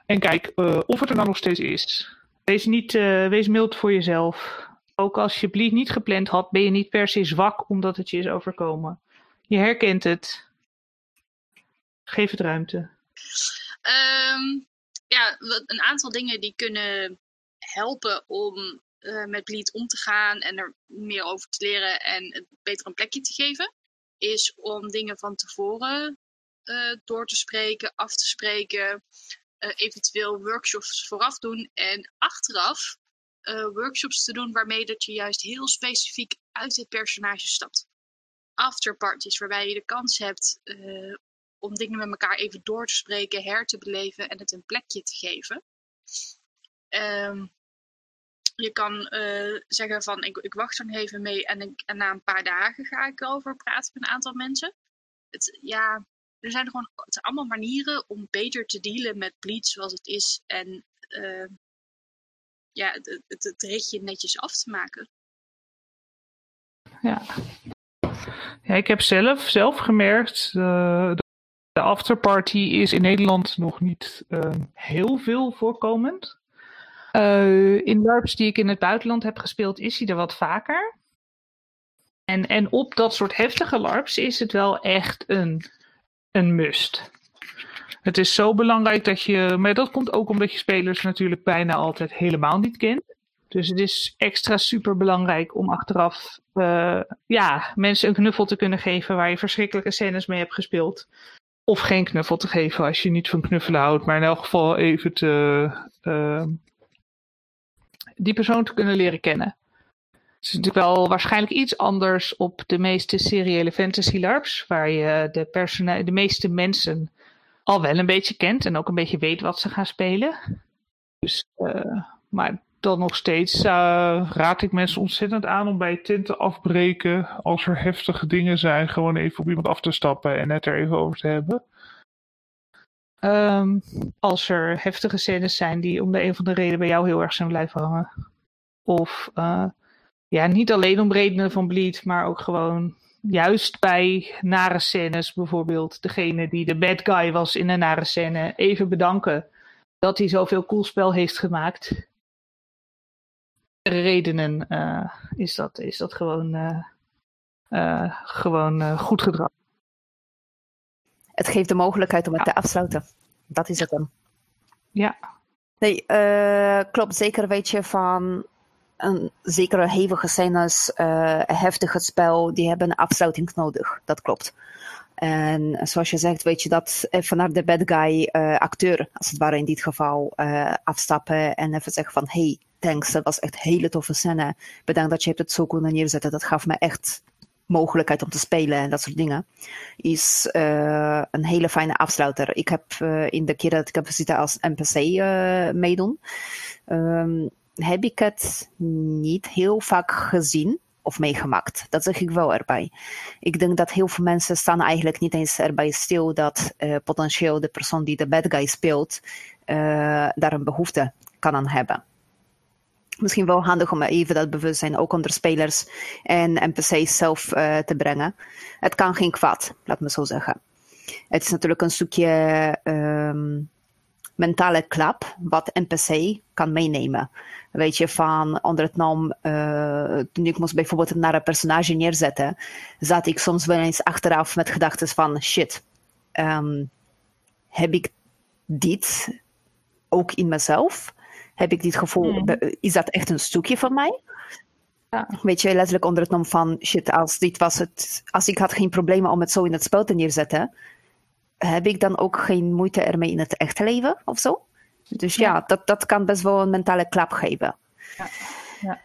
En kijk eh, of het er nou nog steeds is. Wees, niet, wees mild voor jezelf. Ook als je bleed niet gepland had, ben je niet per se zwak omdat het je is overkomen. Je herkent het. Geef het ruimte. Ehm, ja, een aantal dingen die kunnen helpen om eh, met bleed om te gaan en er meer over te leren en het beter een plekje te geven, is om dingen van tevoren eh, door te spreken, af te spreken, eh, eventueel workshops vooraf doen en achteraf workshops te doen waarmee dat je juist heel specifiek uit het personage stapt. Afterparties waarbij je de kans hebt om dingen met elkaar even door te spreken, her te beleven en het een plekje te geven. Ehm, je kan eh, zeggen van ik, ik wacht er even mee en, na een paar dagen ga ik erover praten met een aantal mensen. Het, ja, er zijn gewoon allemaal manieren om beter te dealen met bleed zoals het is en eh, ja, het, het, ritje netjes af te maken. Ja. ja, ik heb zelf, zelf gemerkt, uh, de afterparty is in Nederland nog niet uh, heel veel voorkomend. Uh, in LARPs die ik in het buitenland heb gespeeld, is hij er wat vaker. En, en op dat soort heftige LARPs is het wel echt een, een must. Het is zo belangrijk dat je. Maar dat komt ook omdat je spelers natuurlijk bijna altijd helemaal niet kent. Dus het is extra super belangrijk om achteraf uh, ja, mensen een knuffel te kunnen geven waar je verschrikkelijke scènes mee hebt gespeeld. Of geen knuffel te geven als je niet van knuffelen houdt, maar in elk geval even te, uh, die persoon te kunnen leren kennen. Het is natuurlijk wel waarschijnlijk iets anders op de meeste seriële fantasy LARPs, waar je de, de meeste mensen al wel een beetje kent en ook een beetje weet wat ze gaan spelen. Dus, uh, maar dan nog steeds uh, raad ik mensen ontzettend aan om bij tent te afbreken. Als er heftige dingen zijn, gewoon even op iemand af te stappen en het er even over te hebben. Um, als er heftige scènes zijn die om de een of andere reden bij jou heel erg zijn blijven hangen. Of uh, ja, niet alleen om redenen van bleed, maar ook gewoon juist bij nare scènes bijvoorbeeld. Degene die de bad guy was in een nare scène, even bedanken dat hij zoveel cool spel heeft gemaakt redenen uh, is, dat, is dat gewoon, uh, uh, gewoon goed gedrag. Het geeft de mogelijkheid om het ja. te afsluiten. Dat is het dan. Ja. Nee, klopt. Zeker weet je van een zekere hevige scènes, heftig het spel, die hebben een afsluiting nodig. Dat klopt. En zoals je zegt, weet je dat even naar de bad guy acteur, als het ware in dit geval, afstappen en even zeggen van hey, thanks, dat was echt een hele toffe scène. Bedankt dat je hebt het zo kunnen neerzetten. Dat gaf me echt mogelijkheid om te spelen en dat soort dingen. Is uh, een hele fijne afsluiter. Ik heb uh, in de keer dat ik heb zitten als NPC uh, meedoen, um, heb ik het niet heel vaak gezien of meegemaakt. Dat zeg ik wel erbij. Ik denk dat heel veel mensen staan eigenlijk niet eens erbij stil dat potentieel de persoon die de bad guy speelt daar een behoefte kan aan hebben misschien wel handig om even dat bewustzijn ook onder spelers en NPC's zelf uh, te brengen. Het kan geen kwaad, laat me zo zeggen. Het is natuurlijk een stukje um, mentale klap wat NPC kan meenemen. Weet je, van onder het naam, uh, toen ik moest bijvoorbeeld naar een personage neerzetten, zat ik soms wel eens achteraf met gedachten van shit, um, heb ik dit ook in mezelf? Heb ik dit gevoel, mm. is dat echt een stukje van mij? Ja. Weet je, letterlijk onder het nom van shit, als dit was het, als ik had geen problemen om het zo in het spel te neerzetten, heb ik dan ook geen moeite ermee in het echte leven of zo? Dus ja, ja dat, dat kan best wel een mentale klap geven. Ja. Ja.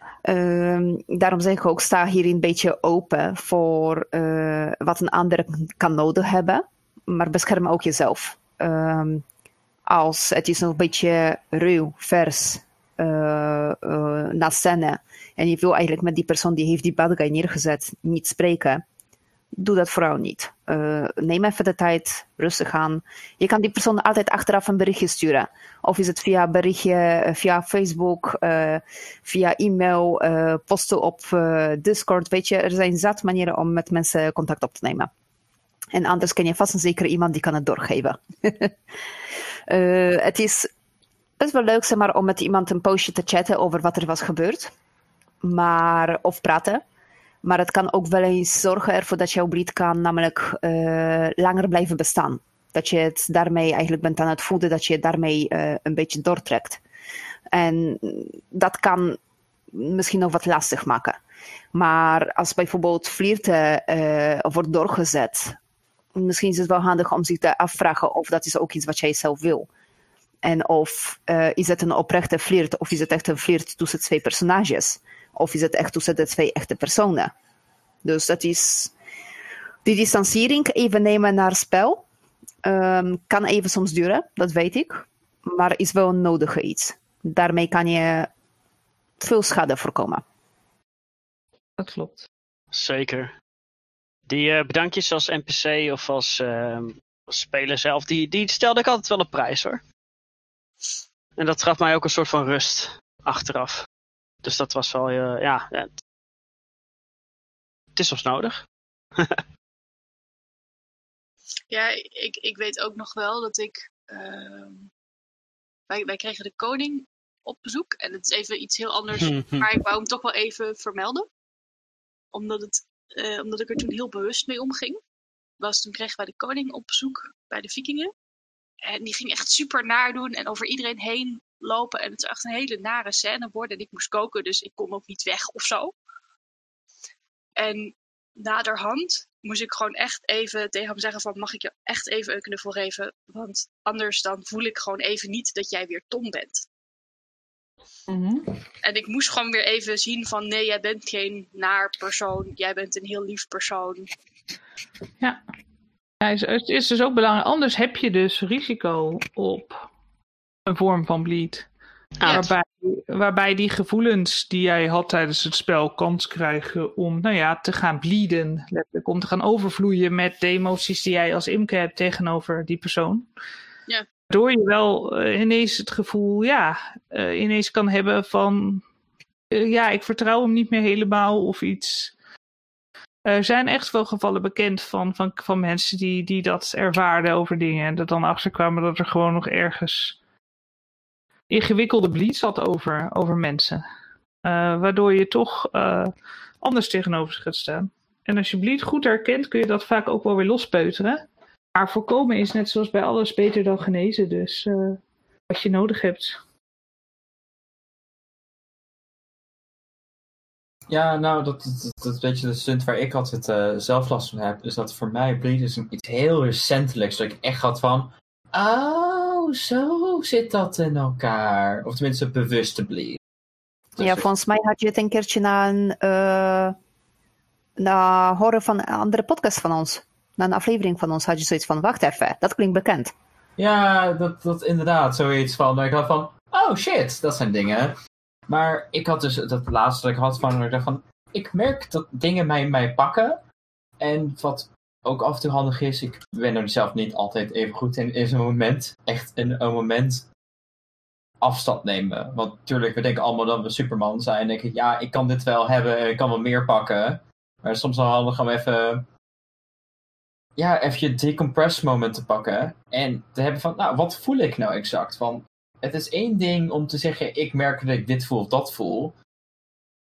Um, daarom zeg ik ook, sta hier een beetje open voor uh, wat een ander kan nodig hebben, maar bescherm ook jezelf. Um, als het is een beetje ruw, vers, uh, uh, na scène. En je wil eigenlijk met die persoon die heeft die bad guy neergezet niet spreken. Doe dat vooral niet. Uh, neem even de tijd, rustig aan. Je kan die persoon altijd achteraf een berichtje sturen. Of is het via berichtje, via Facebook, via e-mail, posten op Discord. Weet je, er zijn zat manieren om met mensen contact op te nemen. En anders ken je vast en zeker iemand die kan het doorgeven. Uh, het is best wel leuk zeg maar, om met iemand een postje te chatten over wat er was gebeurd. Maar, of praten. Maar het kan ook wel eens zorgen ervoor dat jouw breed kan namelijk uh, langer blijven bestaan. Dat je het daarmee eigenlijk bent aan het voeden, dat je het daarmee uh, een beetje doortrekt. En dat kan misschien nog wat lastig maken. Maar als bijvoorbeeld flirten wordt doorgezet misschien is het wel handig om zich te afvragen of dat is ook iets wat jij zelf wil. En of uh, is het een oprechte flirt of is het echt een flirt tussen twee personages? Of is het echt tussen de twee echte personen? Dus dat is die distanciering even nemen naar spel. Um, kan even soms duren, dat weet ik. Maar is wel een nodige iets. Daarmee kan je veel schade voorkomen. Dat klopt. Zeker. Die uh, bedankjes als NPC of als, uh, als speler zelf, die, die stelde ik altijd wel op prijs hoor. En dat gaf mij ook een soort van rust achteraf. Dus dat was wel, uh, ja, het is soms nodig. ja, ik, ik weet ook nog wel dat ik. Uh, wij, wij kregen de koning op bezoek. En het is even iets heel anders. maar ik wou hem toch wel even vermelden. Omdat, het, uh, omdat ik er toen heel bewust mee omging. Was, toen kregen wij de koning op bezoek bij de vikingen. En die ging echt super naar doen en over iedereen heen lopen. En het is echt een hele nare scène worden. En ik moest koken, dus ik kon ook niet weg of zo. En naderhand moest ik gewoon echt even tegen hem zeggen van... mag ik je echt even een knuffel geven? Want anders dan voel ik gewoon even niet dat jij weer Tom bent. Mm -hmm. En ik moest gewoon weer even zien van... nee, jij bent geen naar persoon. Jij bent een heel lief persoon. Ja. Ja, het is dus ook belangrijk. Anders heb je dus risico op een vorm van bleed. Waarbij, waarbij die gevoelens die jij had tijdens het spel kans krijgen om nou ja, te gaan bleeden. Letterlijk om te gaan overvloeien met de emoties die jij als imke hebt tegenover die persoon. Ja. Waardoor je wel uh, ineens het gevoel, ja, uh, ineens kan hebben van, uh, ja, ik vertrouw hem niet meer helemaal of iets. Er zijn echt wel gevallen bekend van, van, van mensen die, die dat ervaarden over dingen. En dat dan achterkwamen dat er gewoon nog ergens ingewikkelde bleed zat over, over mensen. Waardoor je toch anders tegenover ze gaat staan. En als je bleed goed herkent, kun je dat vaak ook wel weer lospeuteren. Maar voorkomen is net zoals bij alles beter dan genezen. Dus uh, wat je nodig hebt. Ja, nou, dat, dat, dat is een beetje de stunt waar ik altijd uh, zelf last van heb. Is dat voor mij bleed is iets heel recentelijks. Dat ik echt had van... Oh, zo zit dat in elkaar. Of tenminste bewuste bleed. Dus ja, volgens mij had je het een keertje na een... Uh, na horen van een andere podcast van ons. Na een aflevering van ons had je zoiets van... Wacht even, dat klinkt bekend. Ja, dat, dat inderdaad zoiets van... Ik had van... Oh shit, dat zijn dingen... Maar ik had dus dat laatste dat ik had van, ik dacht van, ik merk dat dingen mij, mij pakken. En wat ook af en toe handig is, ik ben er zelf niet altijd even goed in, is een moment, echt een, een moment afstand nemen. Want natuurlijk, we denken allemaal dat we Superman zijn. En denk ik, ja, ik kan dit wel hebben, ik kan wel meer pakken. Maar soms wel handig om even, ja, even je decompress moment te pakken. En te hebben van, nou, wat voel ik nou exact? Van, het is één ding om te zeggen, ik merk dat ik dit voel of dat voel.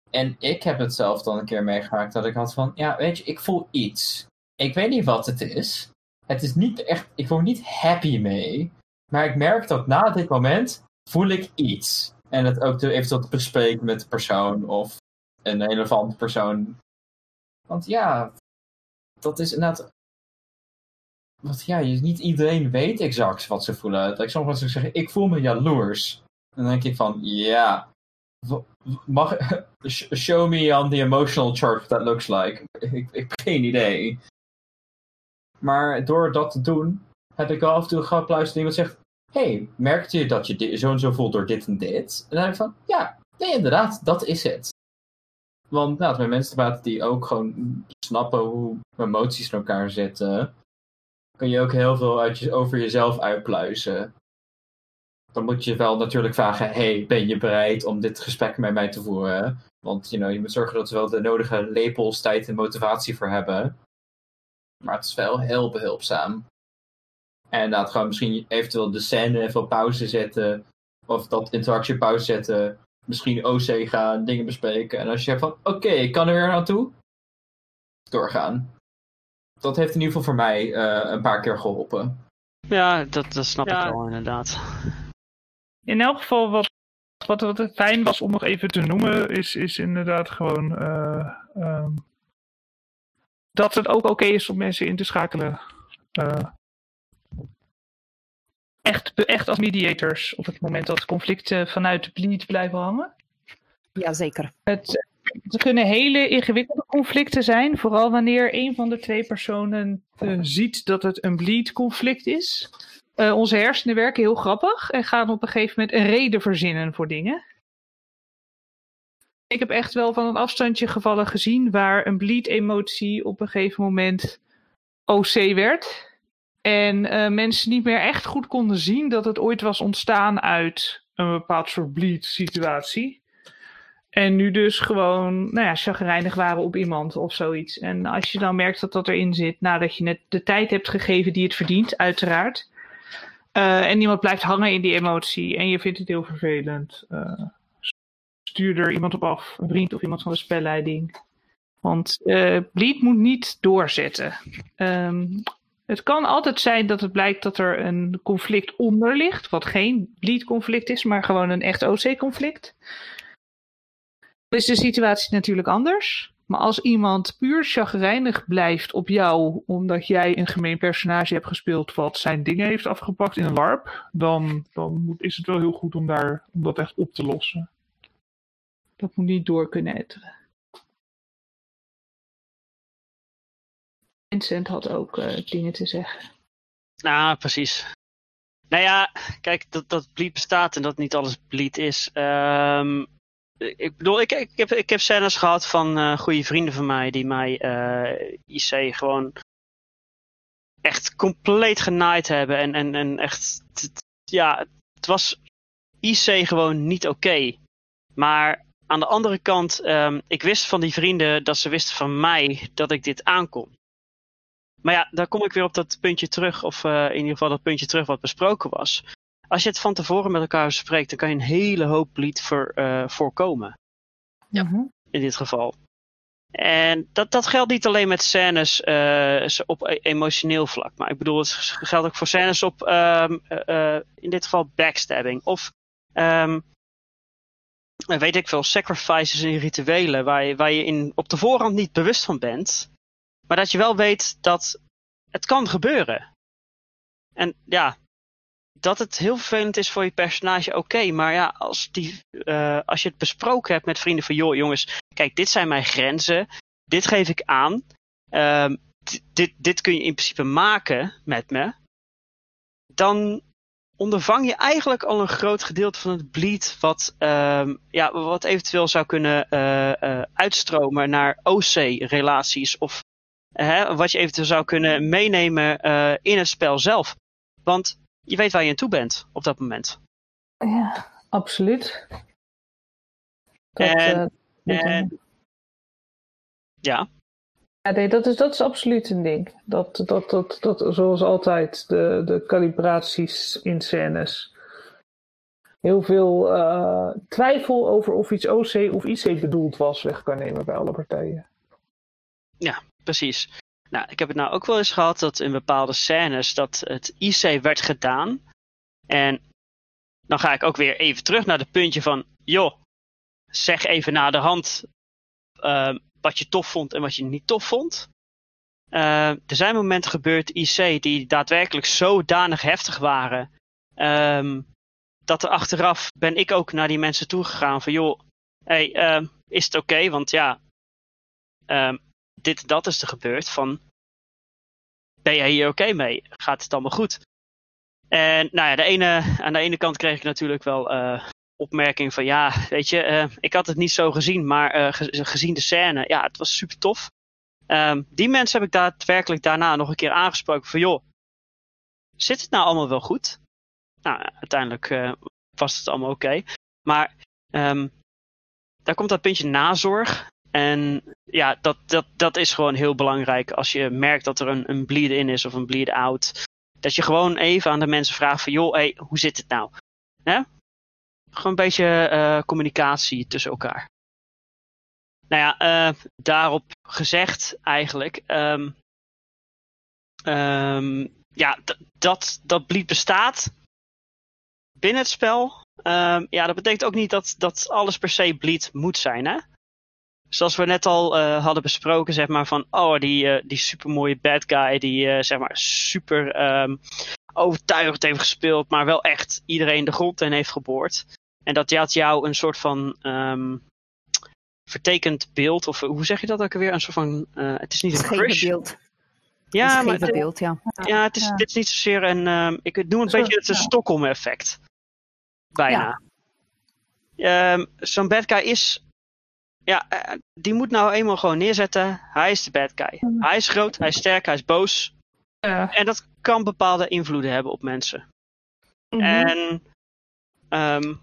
En ik heb het zelf dan een keer meegemaakt dat ik had van, ja, weet je, ik voel iets. Ik weet niet wat het is. Het is niet echt, ik word niet happy mee. Maar ik merk dat na dit moment voel ik iets. En het ook eventueel te bespreken met de persoon of een relevante persoon. Want ja, dat is inderdaad want ja, niet iedereen weet exact wat ze voelen. Dat ik soms mensen zeggen, ik voel me jaloers. En dan denk ik van, ja, mag, show me on the emotional chart what that looks like. Ik, heb geen idee. Maar door dat te doen, heb ik af en toe geapplaus dat iemand zegt, hey, merkte je dat je zo en zo voelt door dit en dit? En dan denk ik van, ja, nee, inderdaad, dat is het. Want nou, met mensen te die ook gewoon snappen hoe emoties in elkaar zitten kun je ook heel veel uit over jezelf uitpluizen. Dan moet je wel natuurlijk vragen: hey, ben je bereid om dit gesprek met mij te voeren? Want you know, je moet zorgen dat ze wel de nodige lepels, tijd en motivatie voor hebben. Maar het is wel heel behulpzaam. En inderdaad, gewoon misschien eventueel de scène even op pauze zetten. Of dat interactie pauze zetten. Misschien OC gaan, dingen bespreken. En als je hebt van, oké, ik kan er weer naartoe. Doorgaan dat heeft in ieder geval voor mij uh, een paar keer geholpen. Ja, dat, dat snap ja. ik wel inderdaad. In elk geval wat, wat, wat fijn was om nog even te noemen, is, is inderdaad gewoon uh, um, dat het ook oké okay is om mensen in te schakelen eh, echt, echt als mediators op het moment dat conflicten vanuit bleed blijven hangen. Jazeker. Het, het kunnen hele ingewikkelde conflicten zijn, vooral wanneer een van de twee personen uh, ziet dat het een bleed conflict is. Uh, onze hersenen werken heel grappig en gaan op een gegeven moment een reden verzinnen voor dingen. Ik heb echt wel van een afstandje gevallen gezien waar een bleed-emotie op een gegeven moment OC werd. En uh, mensen niet meer echt goed konden zien dat het ooit was ontstaan uit een bepaald soort bleed-situatie. En nu dus gewoon, nou ja, chagrijnig waren op iemand of zoiets. En als je dan merkt dat dat erin zit, nadat je net de tijd hebt gegeven die het verdient, uiteraard. Uh, en iemand blijft hangen in die emotie en je vindt het heel vervelend. Uh, stuur er iemand op af, een vriend of iemand van de spelleiding. Want uh, bleed moet niet doorzetten. Um, het kan altijd zijn dat het blijkt dat er een conflict onder ligt, wat geen bleed conflict is, maar gewoon een echt OC conflict. Dan is de situatie natuurlijk anders. Maar als iemand puur chagrijnig blijft op jou, omdat jij een gemeen personage hebt gespeeld wat zijn dingen heeft afgepakt in een LARP, dan, dan moet, is het wel heel goed om, daar, om dat echt op te lossen. Dat moet niet door kunnen etteren. Vincent had ook uh, dingen te zeggen. Nou, precies. Nou ja, kijk, dat, dat bleed bestaat en dat niet alles bleed is. Um, ik bedoel, ik, ik, heb, ik heb scènes gehad van uh, goede vrienden van mij die mij uh, IC gewoon echt compleet genaaid hebben. En, en, en echt, ja, het was IC gewoon niet oké. Maar aan de andere kant, um, ik wist van die vrienden dat ze wisten van mij dat ik dit aankon. Maar ja, daar kom ik weer op dat puntje terug, of in ieder geval dat puntje terug wat besproken was. Als je het van tevoren met elkaar bespreekt, dan kan je een hele hoop bleed voor, uh, voorkomen. Ja. In dit geval. En dat, dat geldt niet alleen met scènes uh, op emotioneel vlak. Maar ik bedoel, het geldt ook voor scènes op, um, uh, in dit geval, backstabbing. Of, um, weet ik veel, sacrifices in rituelen. Waar je, waar je in, op de voorhand niet bewust van bent. Maar dat je wel weet dat het kan gebeuren. En ja, dat het heel vervelend is voor je personage, oké. Maar ja, als, die, uh, als je het besproken hebt met vrienden van... joh jongens, kijk, dit zijn mijn grenzen. Dit geef ik aan. Uh, dit, dit kun je in principe maken met me. Dan ondervang je eigenlijk al een groot gedeelte van het bleed... wat, uh, ja, wat eventueel zou kunnen uh, uitstromen naar OC-relaties... of wat je eventueel zou kunnen meenemen in het spel zelf. Want je weet waar je aan toe bent op dat moment. Ja, absoluut. Dat, en, uh, en, ja. Ja, nee, dat is, dat is absoluut een ding. Dat, dat, dat, dat, zoals altijd, de, de calibraties in scènes. Heel veel uh, twijfel over of iets OC of IC bedoeld was weg kan nemen bij alle partijen. Ja, precies. Nou, ik heb het nou ook wel eens gehad dat in bepaalde scènes dat het IC werd gedaan. En dan ga ik ook weer even terug naar het puntje van, joh, zeg even na de hand uh, wat je tof vond en wat je niet tof vond. Uh, er zijn momenten gebeurd IC die daadwerkelijk zodanig heftig waren. Um, dat er achteraf ben ik ook naar die mensen toegegaan van joh, uh, is het oké? Want ja, dit dat is er gebeurd. Van, ben jij hier oké mee? Gaat het allemaal goed? En nou ja, de ene, aan de ene kant kreeg ik natuurlijk wel uh, opmerking van ja, weet je, uh, ik had het niet zo gezien, maar uh, gezien de scène, ja, het was super tof. Um, die mensen heb ik daadwerkelijk daarna nog een keer aangesproken van joh, zit het nou allemaal wel goed? Nou, uiteindelijk was het allemaal oké. Maar um, daar komt dat puntje nazorg. En ja, dat, dat, dat is gewoon heel belangrijk als je merkt dat er een, een bleed in is of een bleed out. Dat je gewoon even aan de mensen vraagt van joh, hey, hoe zit het nou? Hè? Gewoon een beetje uh, communicatie tussen elkaar. Nou ja, uh, daarop gezegd eigenlijk. Um, um, ja, dat, dat bleed bestaat binnen het spel. Um, ja, dat betekent ook niet dat, dat alles per se bleed moet zijn. Hè? Zoals we net al eh, hadden besproken, zeg maar van, oh, die, eh, die supermooie bad guy die, eh, zeg maar, super ehm, overtuigend heeft gespeeld, maar wel echt iedereen de grond in heeft geboord. En dat had jou een soort van ehm, vertekend beeld, of hoe zeg je dat ook alweer? Een soort van, eh, het is niet een crush. beeld. Ja, Een maar beeld, ja. ja, het is, Ja. dit is niet zozeer een, ehm, ik noem het Zo, een beetje het ja. Stockholm-effect. Bijna. Ehm, Zo'n bad guy is, ja, eh, die moet nou eenmaal gewoon neerzetten. Hij is de bad guy. Hij is groot, hij is sterk, hij is boos. Ja. En dat kan bepaalde invloeden hebben op mensen. Mhm. En ehm,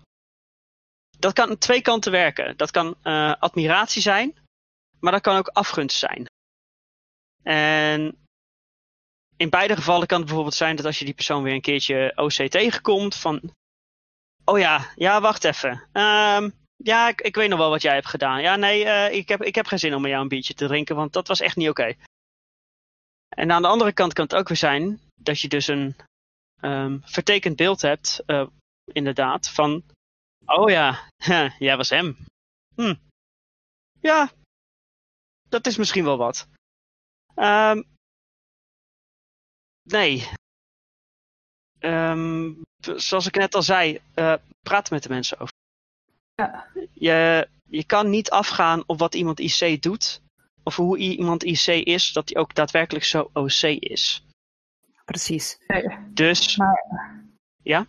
dat kan aan twee kanten werken. Dat kan eh, admiratie zijn, maar dat kan ook afgunst zijn. En in beide gevallen kan het bijvoorbeeld zijn dat als je die persoon weer een keertje OC tegenkomt, van, oh ja, ja, wacht even. Ehm, ja, ik, ik weet nog wel wat jij hebt gedaan. Ja, nee, eh, ik, heb, ik heb geen zin om met jou een biertje te drinken, want dat was echt niet oké. En aan de andere kant kan het ook weer zijn dat je dus een ehm, vertekend beeld hebt, eh, inderdaad, van, oh ja, jij was hem. Hm. Ja, dat is misschien wel wat. Ehm, nee. Ehm, zoals ik net al zei, eh, praat met de mensen over. Ja. Je, je kan niet afgaan op wat iemand IC doet, of hoe iemand IC is, dat hij ook daadwerkelijk zo OC is. Precies. Dus, Ja,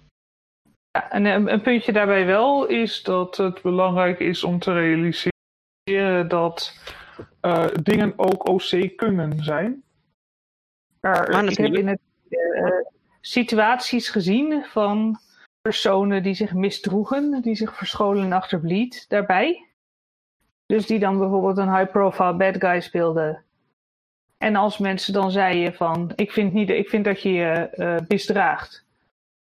en een, een puntje daarbij wel is dat het belangrijk is om te realiseren dat eh, dingen ook OC kunnen zijn. Maar, Maar ik heb in het eh, situaties gezien van personen die zich misdroegen, die zich verscholen achter bleed daarbij. Dus die dan bijvoorbeeld een high-profile bad guy speelden. En als mensen dan zeiden van, ik vind, niet, ik vind dat je je eh, misdraagt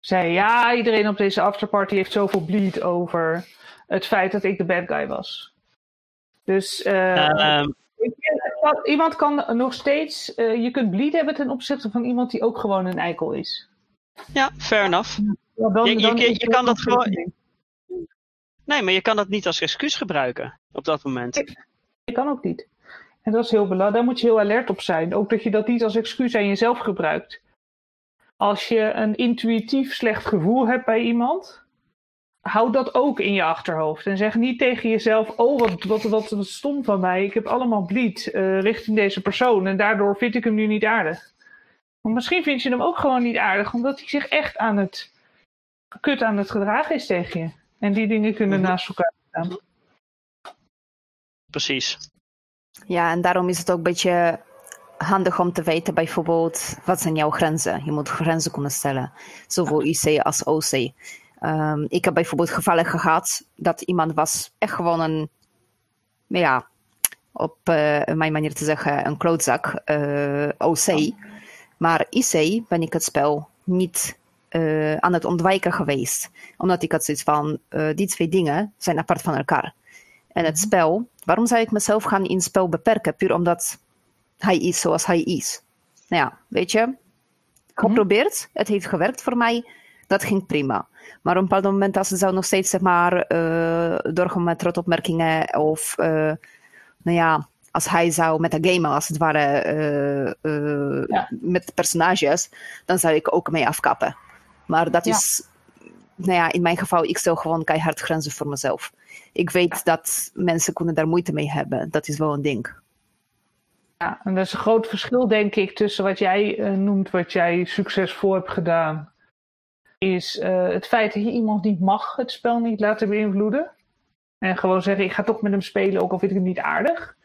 zei ja, iedereen op deze afterparty heeft zoveel bleed over het feit dat ik de bad guy was. Dus eh, ehm, dat iemand kan nog steeds, eh, je kunt bleed hebben ten opzichte van iemand die ook gewoon een eikel is. ja, fair enough. Ja, dan, Je- je- dan je- kan dat gewoon-. Nee, maar je kan dat niet als excuus gebruiken op dat moment. Je kan ook niet. En dat is heel belangrijk. Daar moet je heel alert op zijn. Ook dat je dat niet als excuus aan jezelf gebruikt. Als je een intuïtief slecht gevoel hebt bij iemand, hou dat ook in je achterhoofd. En zeg niet tegen jezelf: Oh, wat, wat, wat, wat stom van mij. Ik heb allemaal bleed eh, richting deze persoon. En daardoor vind ik hem nu niet aardig. Want misschien vind je hem ook gewoon niet aardig, omdat hij zich echt aan het kut aan het gedragen is tegen je. En die dingen kunnen Mhm. naast elkaar staan. Precies. Ja, en daarom is het ook een beetje handig om te weten bijvoorbeeld wat zijn jouw grenzen. Je moet grenzen kunnen stellen, zowel IC als OC. Ehm, ik heb bijvoorbeeld gevallen gehad dat iemand was echt gewoon een, ja, op eh, mijn manier te zeggen, een klootzak, eh, OC. Maar IC ben ik het spel niet eh, aan het ontwijken geweest. Omdat ik had zoiets van, eh, die twee dingen zijn apart van elkaar. En het spel, waarom zou ik mezelf gaan in het spel beperken? Puur omdat hij is zoals hij is. Nou ja, weet je, geprobeerd, het heeft gewerkt voor mij, dat ging prima. Maar op een bepaald moment, als het zou nog steeds, zeg maar, eh doorgaan met rotopmerkingen of, nou ja, als hij zou met een game als het ware Ja. met personages, dan zou ik ook mee afkappen. Maar dat Ja. is, nou ja, in mijn geval, ik stel gewoon keihard grenzen voor mezelf. Ik weet dat mensen kunnen daar moeite mee hebben. Dat is wel een ding. Ja, en dat is een groot verschil, denk ik, tussen wat jij eh, noemt, wat jij succesvol hebt gedaan. Is eh, het feit dat je iemand niet mag het spel niet laten beïnvloeden. En gewoon zeggen, ik ga toch met hem spelen, ook al vind ik hem niet aardig.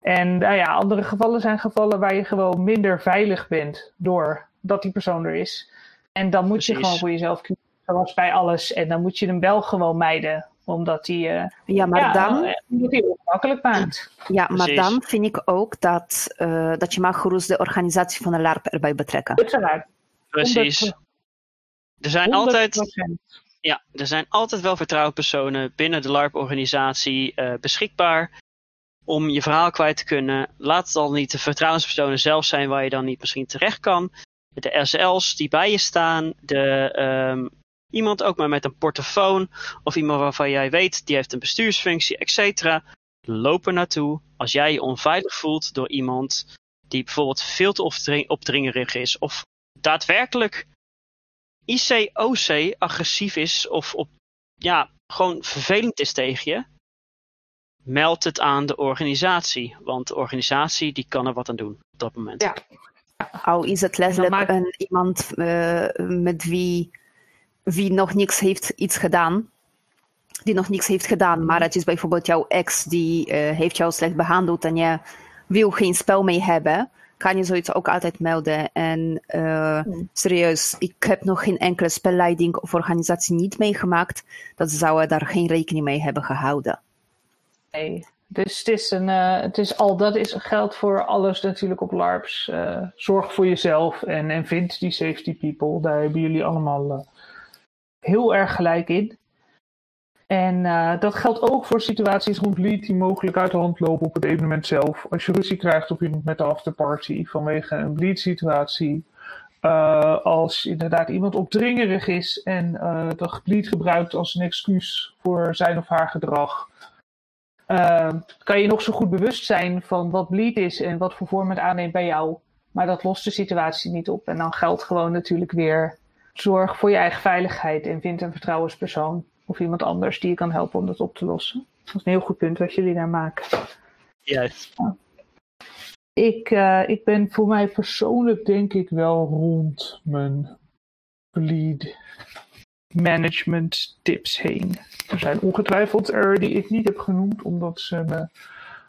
En nou ja, andere gevallen zijn gevallen waar je gewoon minder veilig bent doordat die persoon er is. En dan moet je gewoon voor jezelf kiezen, zoals bij alles. En dan moet je hem wel gewoon mijden, omdat hij, eh, Ja, maar ja, dan, eh, omdat hij het ongemakkelijk maakt. ja, maar dan vind ik ook dat, eh, dat je mag gerust de organisatie van de LARP erbij betrekken. Uiteraard. Precies. Er zijn altijd 100%. Ja, er zijn altijd wel vertrouwenspersonen binnen de LARP-organisatie eh, beschikbaar om je verhaal kwijt te kunnen. Laat het al niet de vertrouwenspersonen zelf zijn waar je dan niet misschien terecht kan. De SL's die bij je staan, de, ehm, iemand ook maar met een portofoon of iemand waarvan jij weet die heeft een bestuursfunctie, et cetera. loop er naartoe als jij je onveilig voelt door iemand die bijvoorbeeld veel te opdring- opdringerig is of daadwerkelijk ICOC agressief is of op, ja, gewoon vervelend is tegen je, meld het aan de organisatie. Want de organisatie die kan er wat aan doen op dat moment. Ja. Al is het letterlijk maakt- een, iemand eh, met wie, wie nog niks heeft iets gedaan. Die nog niks heeft gedaan, maar het is bijvoorbeeld jouw ex die eh, heeft jou slecht behandeld en je wil geen spel mee hebben. Kan je zoiets ook altijd melden. En eh, Hmm. serieus, ik heb nog geen enkele spelleiding of organisatie niet meegemaakt. Dat zouden daar geen rekening mee hebben gehouden. Nee. Dus het is, een, eh, het is al dat is geldt voor alles natuurlijk op LARPs. Eh, zorg voor jezelf en, en vind die safety people. Daar hebben jullie allemaal eh, heel erg gelijk in. En dat geldt ook voor situaties rond lead die mogelijk uit de hand lopen op het evenement zelf. Als je ruzie krijgt op iemand met de afterparty vanwege een bleed situatie. Als inderdaad iemand opdringerig is en dat bleed gebruikt als een excuus voor zijn of haar gedrag. Eh, kan je nog zo goed bewust zijn van wat bleed is en wat voor vorm het aanneemt bij jou. Maar dat lost de situatie niet op. En dan geldt gewoon natuurlijk weer zorg voor je eigen veiligheid en vind een vertrouwenspersoon of iemand anders die je kan helpen om dat op te lossen. Dat is een heel goed punt wat jullie daar maken. Juist. Ik, eh, ik ben voor mij persoonlijk denk ik wel rond mijn bleed management tips heen. Er zijn ongetwijfeld er die ik niet heb genoemd, omdat ze me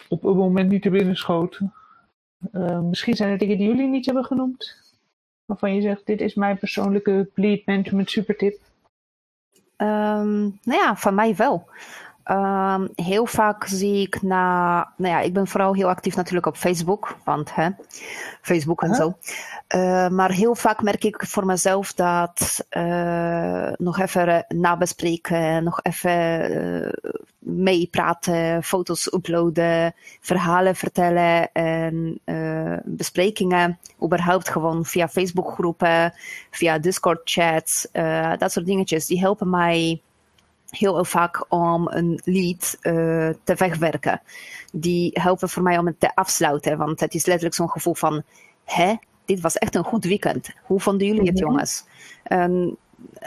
op een moment niet te binnen schoten. Eh, misschien zijn er dingen die jullie niet hebben genoemd. Waarvan je zegt, dit is mijn persoonlijke bleed management supertip. Ehm, nou ja, van mij wel. Ehm, heel vaak zie ik na, nou ja, ik ben vooral heel actief natuurlijk op Facebook, want hè, Facebook en zo. Eh, maar heel vaak merk ik voor mezelf dat eh, nog even nabespreken, nog even eh, meepraten, foto's uploaden, verhalen vertellen en besprekingen, überhaupt gewoon via Facebookgroepen, via Discord-chats, dat soort dingetjes, die helpen mij heel vaak om een lied eh, te wegwerken. Die helpen voor mij om het te afsluiten, want het is letterlijk zo'n gevoel van, hè, dit was echt een goed weekend. Hoe vonden jullie het, Mhm. jongens? En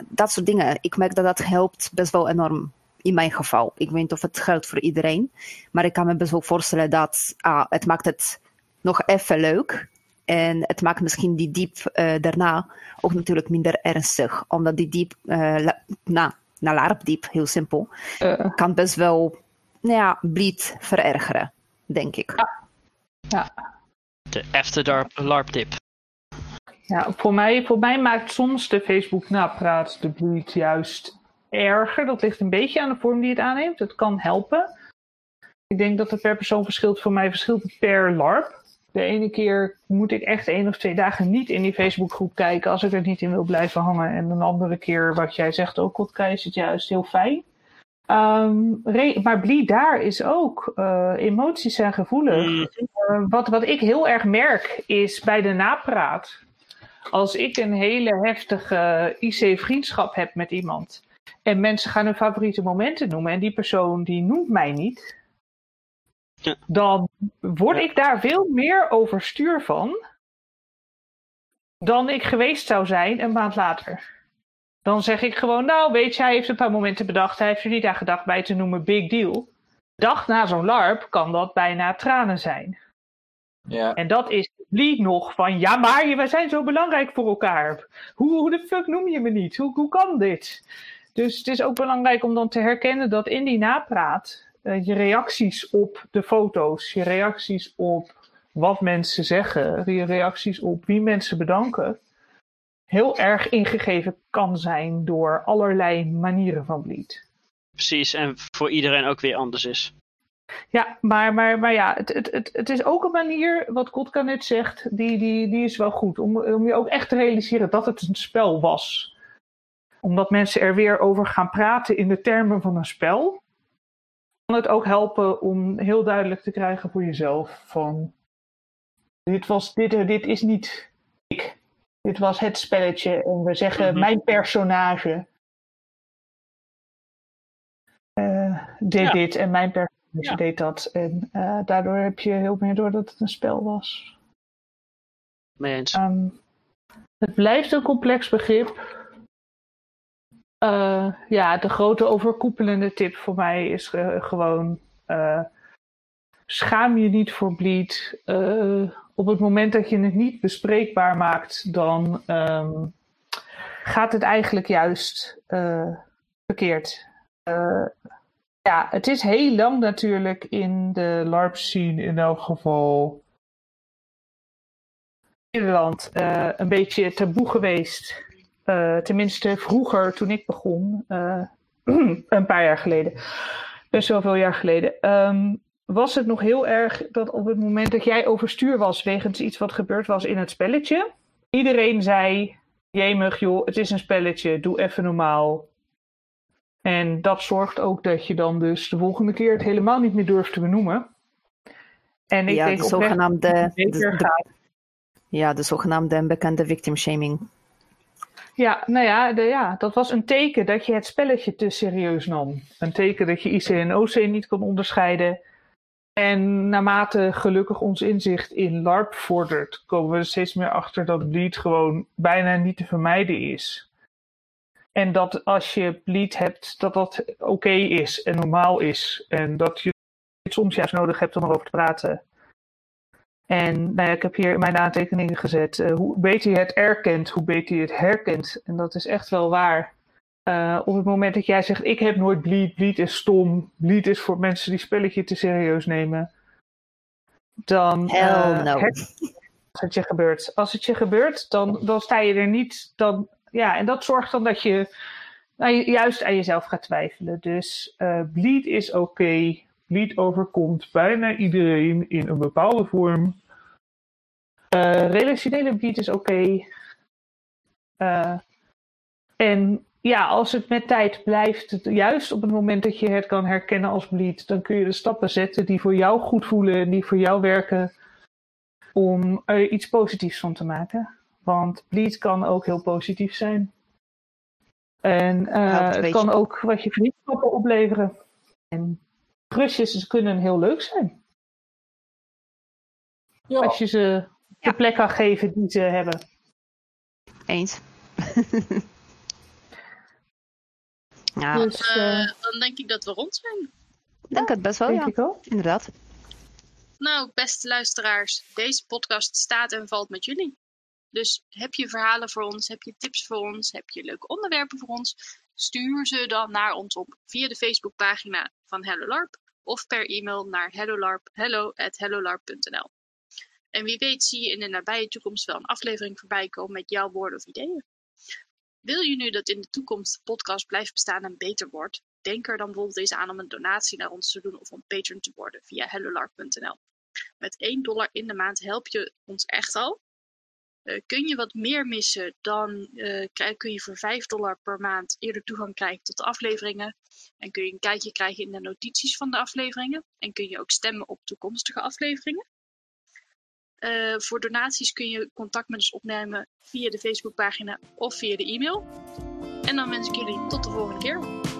dat soort dingen. Ik merk dat dat helpt best wel enorm. In mijn geval. Ik weet niet of het geldt voor iedereen. Maar ik kan me best wel voorstellen dat ah, het maakt het nog even leuk. En het maakt misschien die diep eh, daarna ook natuurlijk minder ernstig. Omdat die diep, eh na, na larpdiep, heel simpel, Eh, kan best wel nou ja, bleed verergeren, denk ik. De After Dark LARP tip. Ja, voor mij, voor mij maakt soms de Facebook-napraat de bleed juist erger. Dat ligt een beetje aan de vorm die het aanneemt. Het kan helpen. Ik denk dat het per persoon verschilt. Voor mij verschilt het per LARP. De ene keer moet ik echt één of twee dagen niet in die Facebookgroep kijken als ik er niet in wil blijven hangen. En een andere keer, wat jij zegt ook, Kotka, is het juist heel fijn. Ehm, maar bleed daar is ook. eh, emoties zijn gevoelig. Mm, Eh, wat, wat ik heel erg merk is bij de napraat. Als ik een hele heftige IC-vriendschap heb met iemand. En mensen gaan hun favoriete momenten noemen. En die persoon die noemt mij niet. Ja. Dan word ik daar veel meer overstuur van. Dan ik geweest zou zijn een maand later. Dan zeg ik gewoon, nou weet je, hij heeft een paar momenten bedacht. Hij heeft er niet aan gedacht bij te noemen, big deal. De dag na zo'n LARP kan dat bijna tranen zijn. Ja. En dat is bleed nog van, ja maar we zijn zo belangrijk voor elkaar. Hoe, hoe de fuck noem je me niet? Hoe, hoe kan dit? Dus het is ook belangrijk om dan te herkennen dat in die napraat eh, je reacties op de foto's, je reacties op wat mensen zeggen, je reacties op wie mensen bedanken, heel erg ingegeven kan zijn door allerlei manieren van bleed. precies, en voor iedereen ook weer anders is. Ja, maar, maar, maar ja, het, het, het, het is ook een manier, wat Kotka net zegt, die, die, die is wel goed. Om, om je ook echt te realiseren dat het een spel was. Omdat mensen er weer over gaan praten in de termen van een spel. Kan het ook helpen om heel duidelijk te krijgen voor jezelf van... Dit, was, dit, dit is niet ik. Dit was het spelletje. En we zeggen Mhm. mijn personage. eh deed Ja. dit en mijn personage deed dat. En eh, daardoor heb je heel meer door dat het een spel was. Mee eens. Ehm, het blijft een complex begrip. Eh, ja, de grote overkoepelende tip voor mij is eh, gewoon: eh, schaam je niet voor bleed. Op het moment dat je het niet bespreekbaar maakt, dan ehm, gaat het eigenlijk juist verkeerd. Ja, het is heel lang natuurlijk in de LARP-scene in elk geval. Nederland een beetje taboe geweest. Eh, tenminste, vroeger toen ik begon, eh, een paar jaar geleden, best wel veel jaar geleden, ehm, was het nog heel erg dat op het moment dat jij overstuur was wegens iets wat gebeurd was in het spelletje, iedereen zei: Jemig, joh, het is een spelletje, doe even normaal. En dat zorgt ook dat je dan dus de volgende keer het helemaal niet meer durft te benoemen. En ik ja, denk de zogenaamde, de, ja, de zogenaamde en bekende victim shaming. Ja, nou ja, de, ja, dat was een teken dat je het spelletje te serieus nam. Een teken dat je IC en OC niet kon onderscheiden. En naarmate gelukkig ons inzicht in LARP vordert, komen we er steeds meer achter dat bleed gewoon bijna niet te vermijden is. En dat als je bleed hebt, dat dat oké is en normaal is. En dat je het soms juist nodig hebt om erover te praten. En nou ja, ik heb hier in mijn aantekeningen gezet. eh, hoe beter je het erkent, hoe beter je het herkent. En dat is echt wel waar. Eh, op het moment dat jij zegt: Ik heb nooit bleed, bleed is stom, bleed is voor mensen die spelletje te serieus nemen. Dan. Hell eh, no. Als het je gebeurt. Als het je gebeurt, dan, dan sta je er niet. Dan, ja, en dat zorgt dan dat je nou, ju- juist aan jezelf gaat twijfelen. Dus eh, bleed is oké. Bleed overkomt bijna iedereen in een bepaalde vorm. Eh, relationele bleed is oké. Eh, en ja, als het met tijd blijft, juist op het moment dat je het kan herkennen als bleed, dan kun je de stappen zetten die voor jou goed voelen en die voor jou werken om er iets positiefs van te maken. Want bleed kan ook heel positief zijn. En eh, het kan ook wat je vriendschappen opleveren. En rustjes kunnen heel leuk zijn. Ja, Als je ze Ja. de plek kan geven die ze hebben. Eens. ja, Dus eh, Eh, dan denk ik dat we rond zijn. ik denk het best wel, denk ja. ik ook. Inderdaad. Nou, beste luisteraars, deze podcast staat en valt met jullie. Dus heb je verhalen voor ons, heb je tips voor ons, heb je leuke onderwerpen voor ons, stuur ze dan naar ons op via de Facebookpagina van Hello LARP of per e-mail naar hellolarp, hello@hellolarp.nl. En wie weet zie je in de nabije toekomst wel een aflevering voorbij komen met jouw woorden of ideeën. Wil je nu dat in de toekomst de podcast blijft bestaan en beter wordt? Denk er dan bijvoorbeeld eens aan om een donatie naar ons te doen of om patron te worden via hellolarp.nl. Met 1 dollar in de maand help je ons echt al. Eh, kun je wat meer missen, dan eh, kun je voor 5 dollar per maand eerder toegang krijgen tot de afleveringen. En kun je een kijkje krijgen in de notities van de afleveringen. En kun je ook stemmen op toekomstige afleveringen. Eh, voor donaties kun je contact met ons opnemen via de Facebookpagina of via de e-mail. En dan wens ik jullie tot de volgende keer.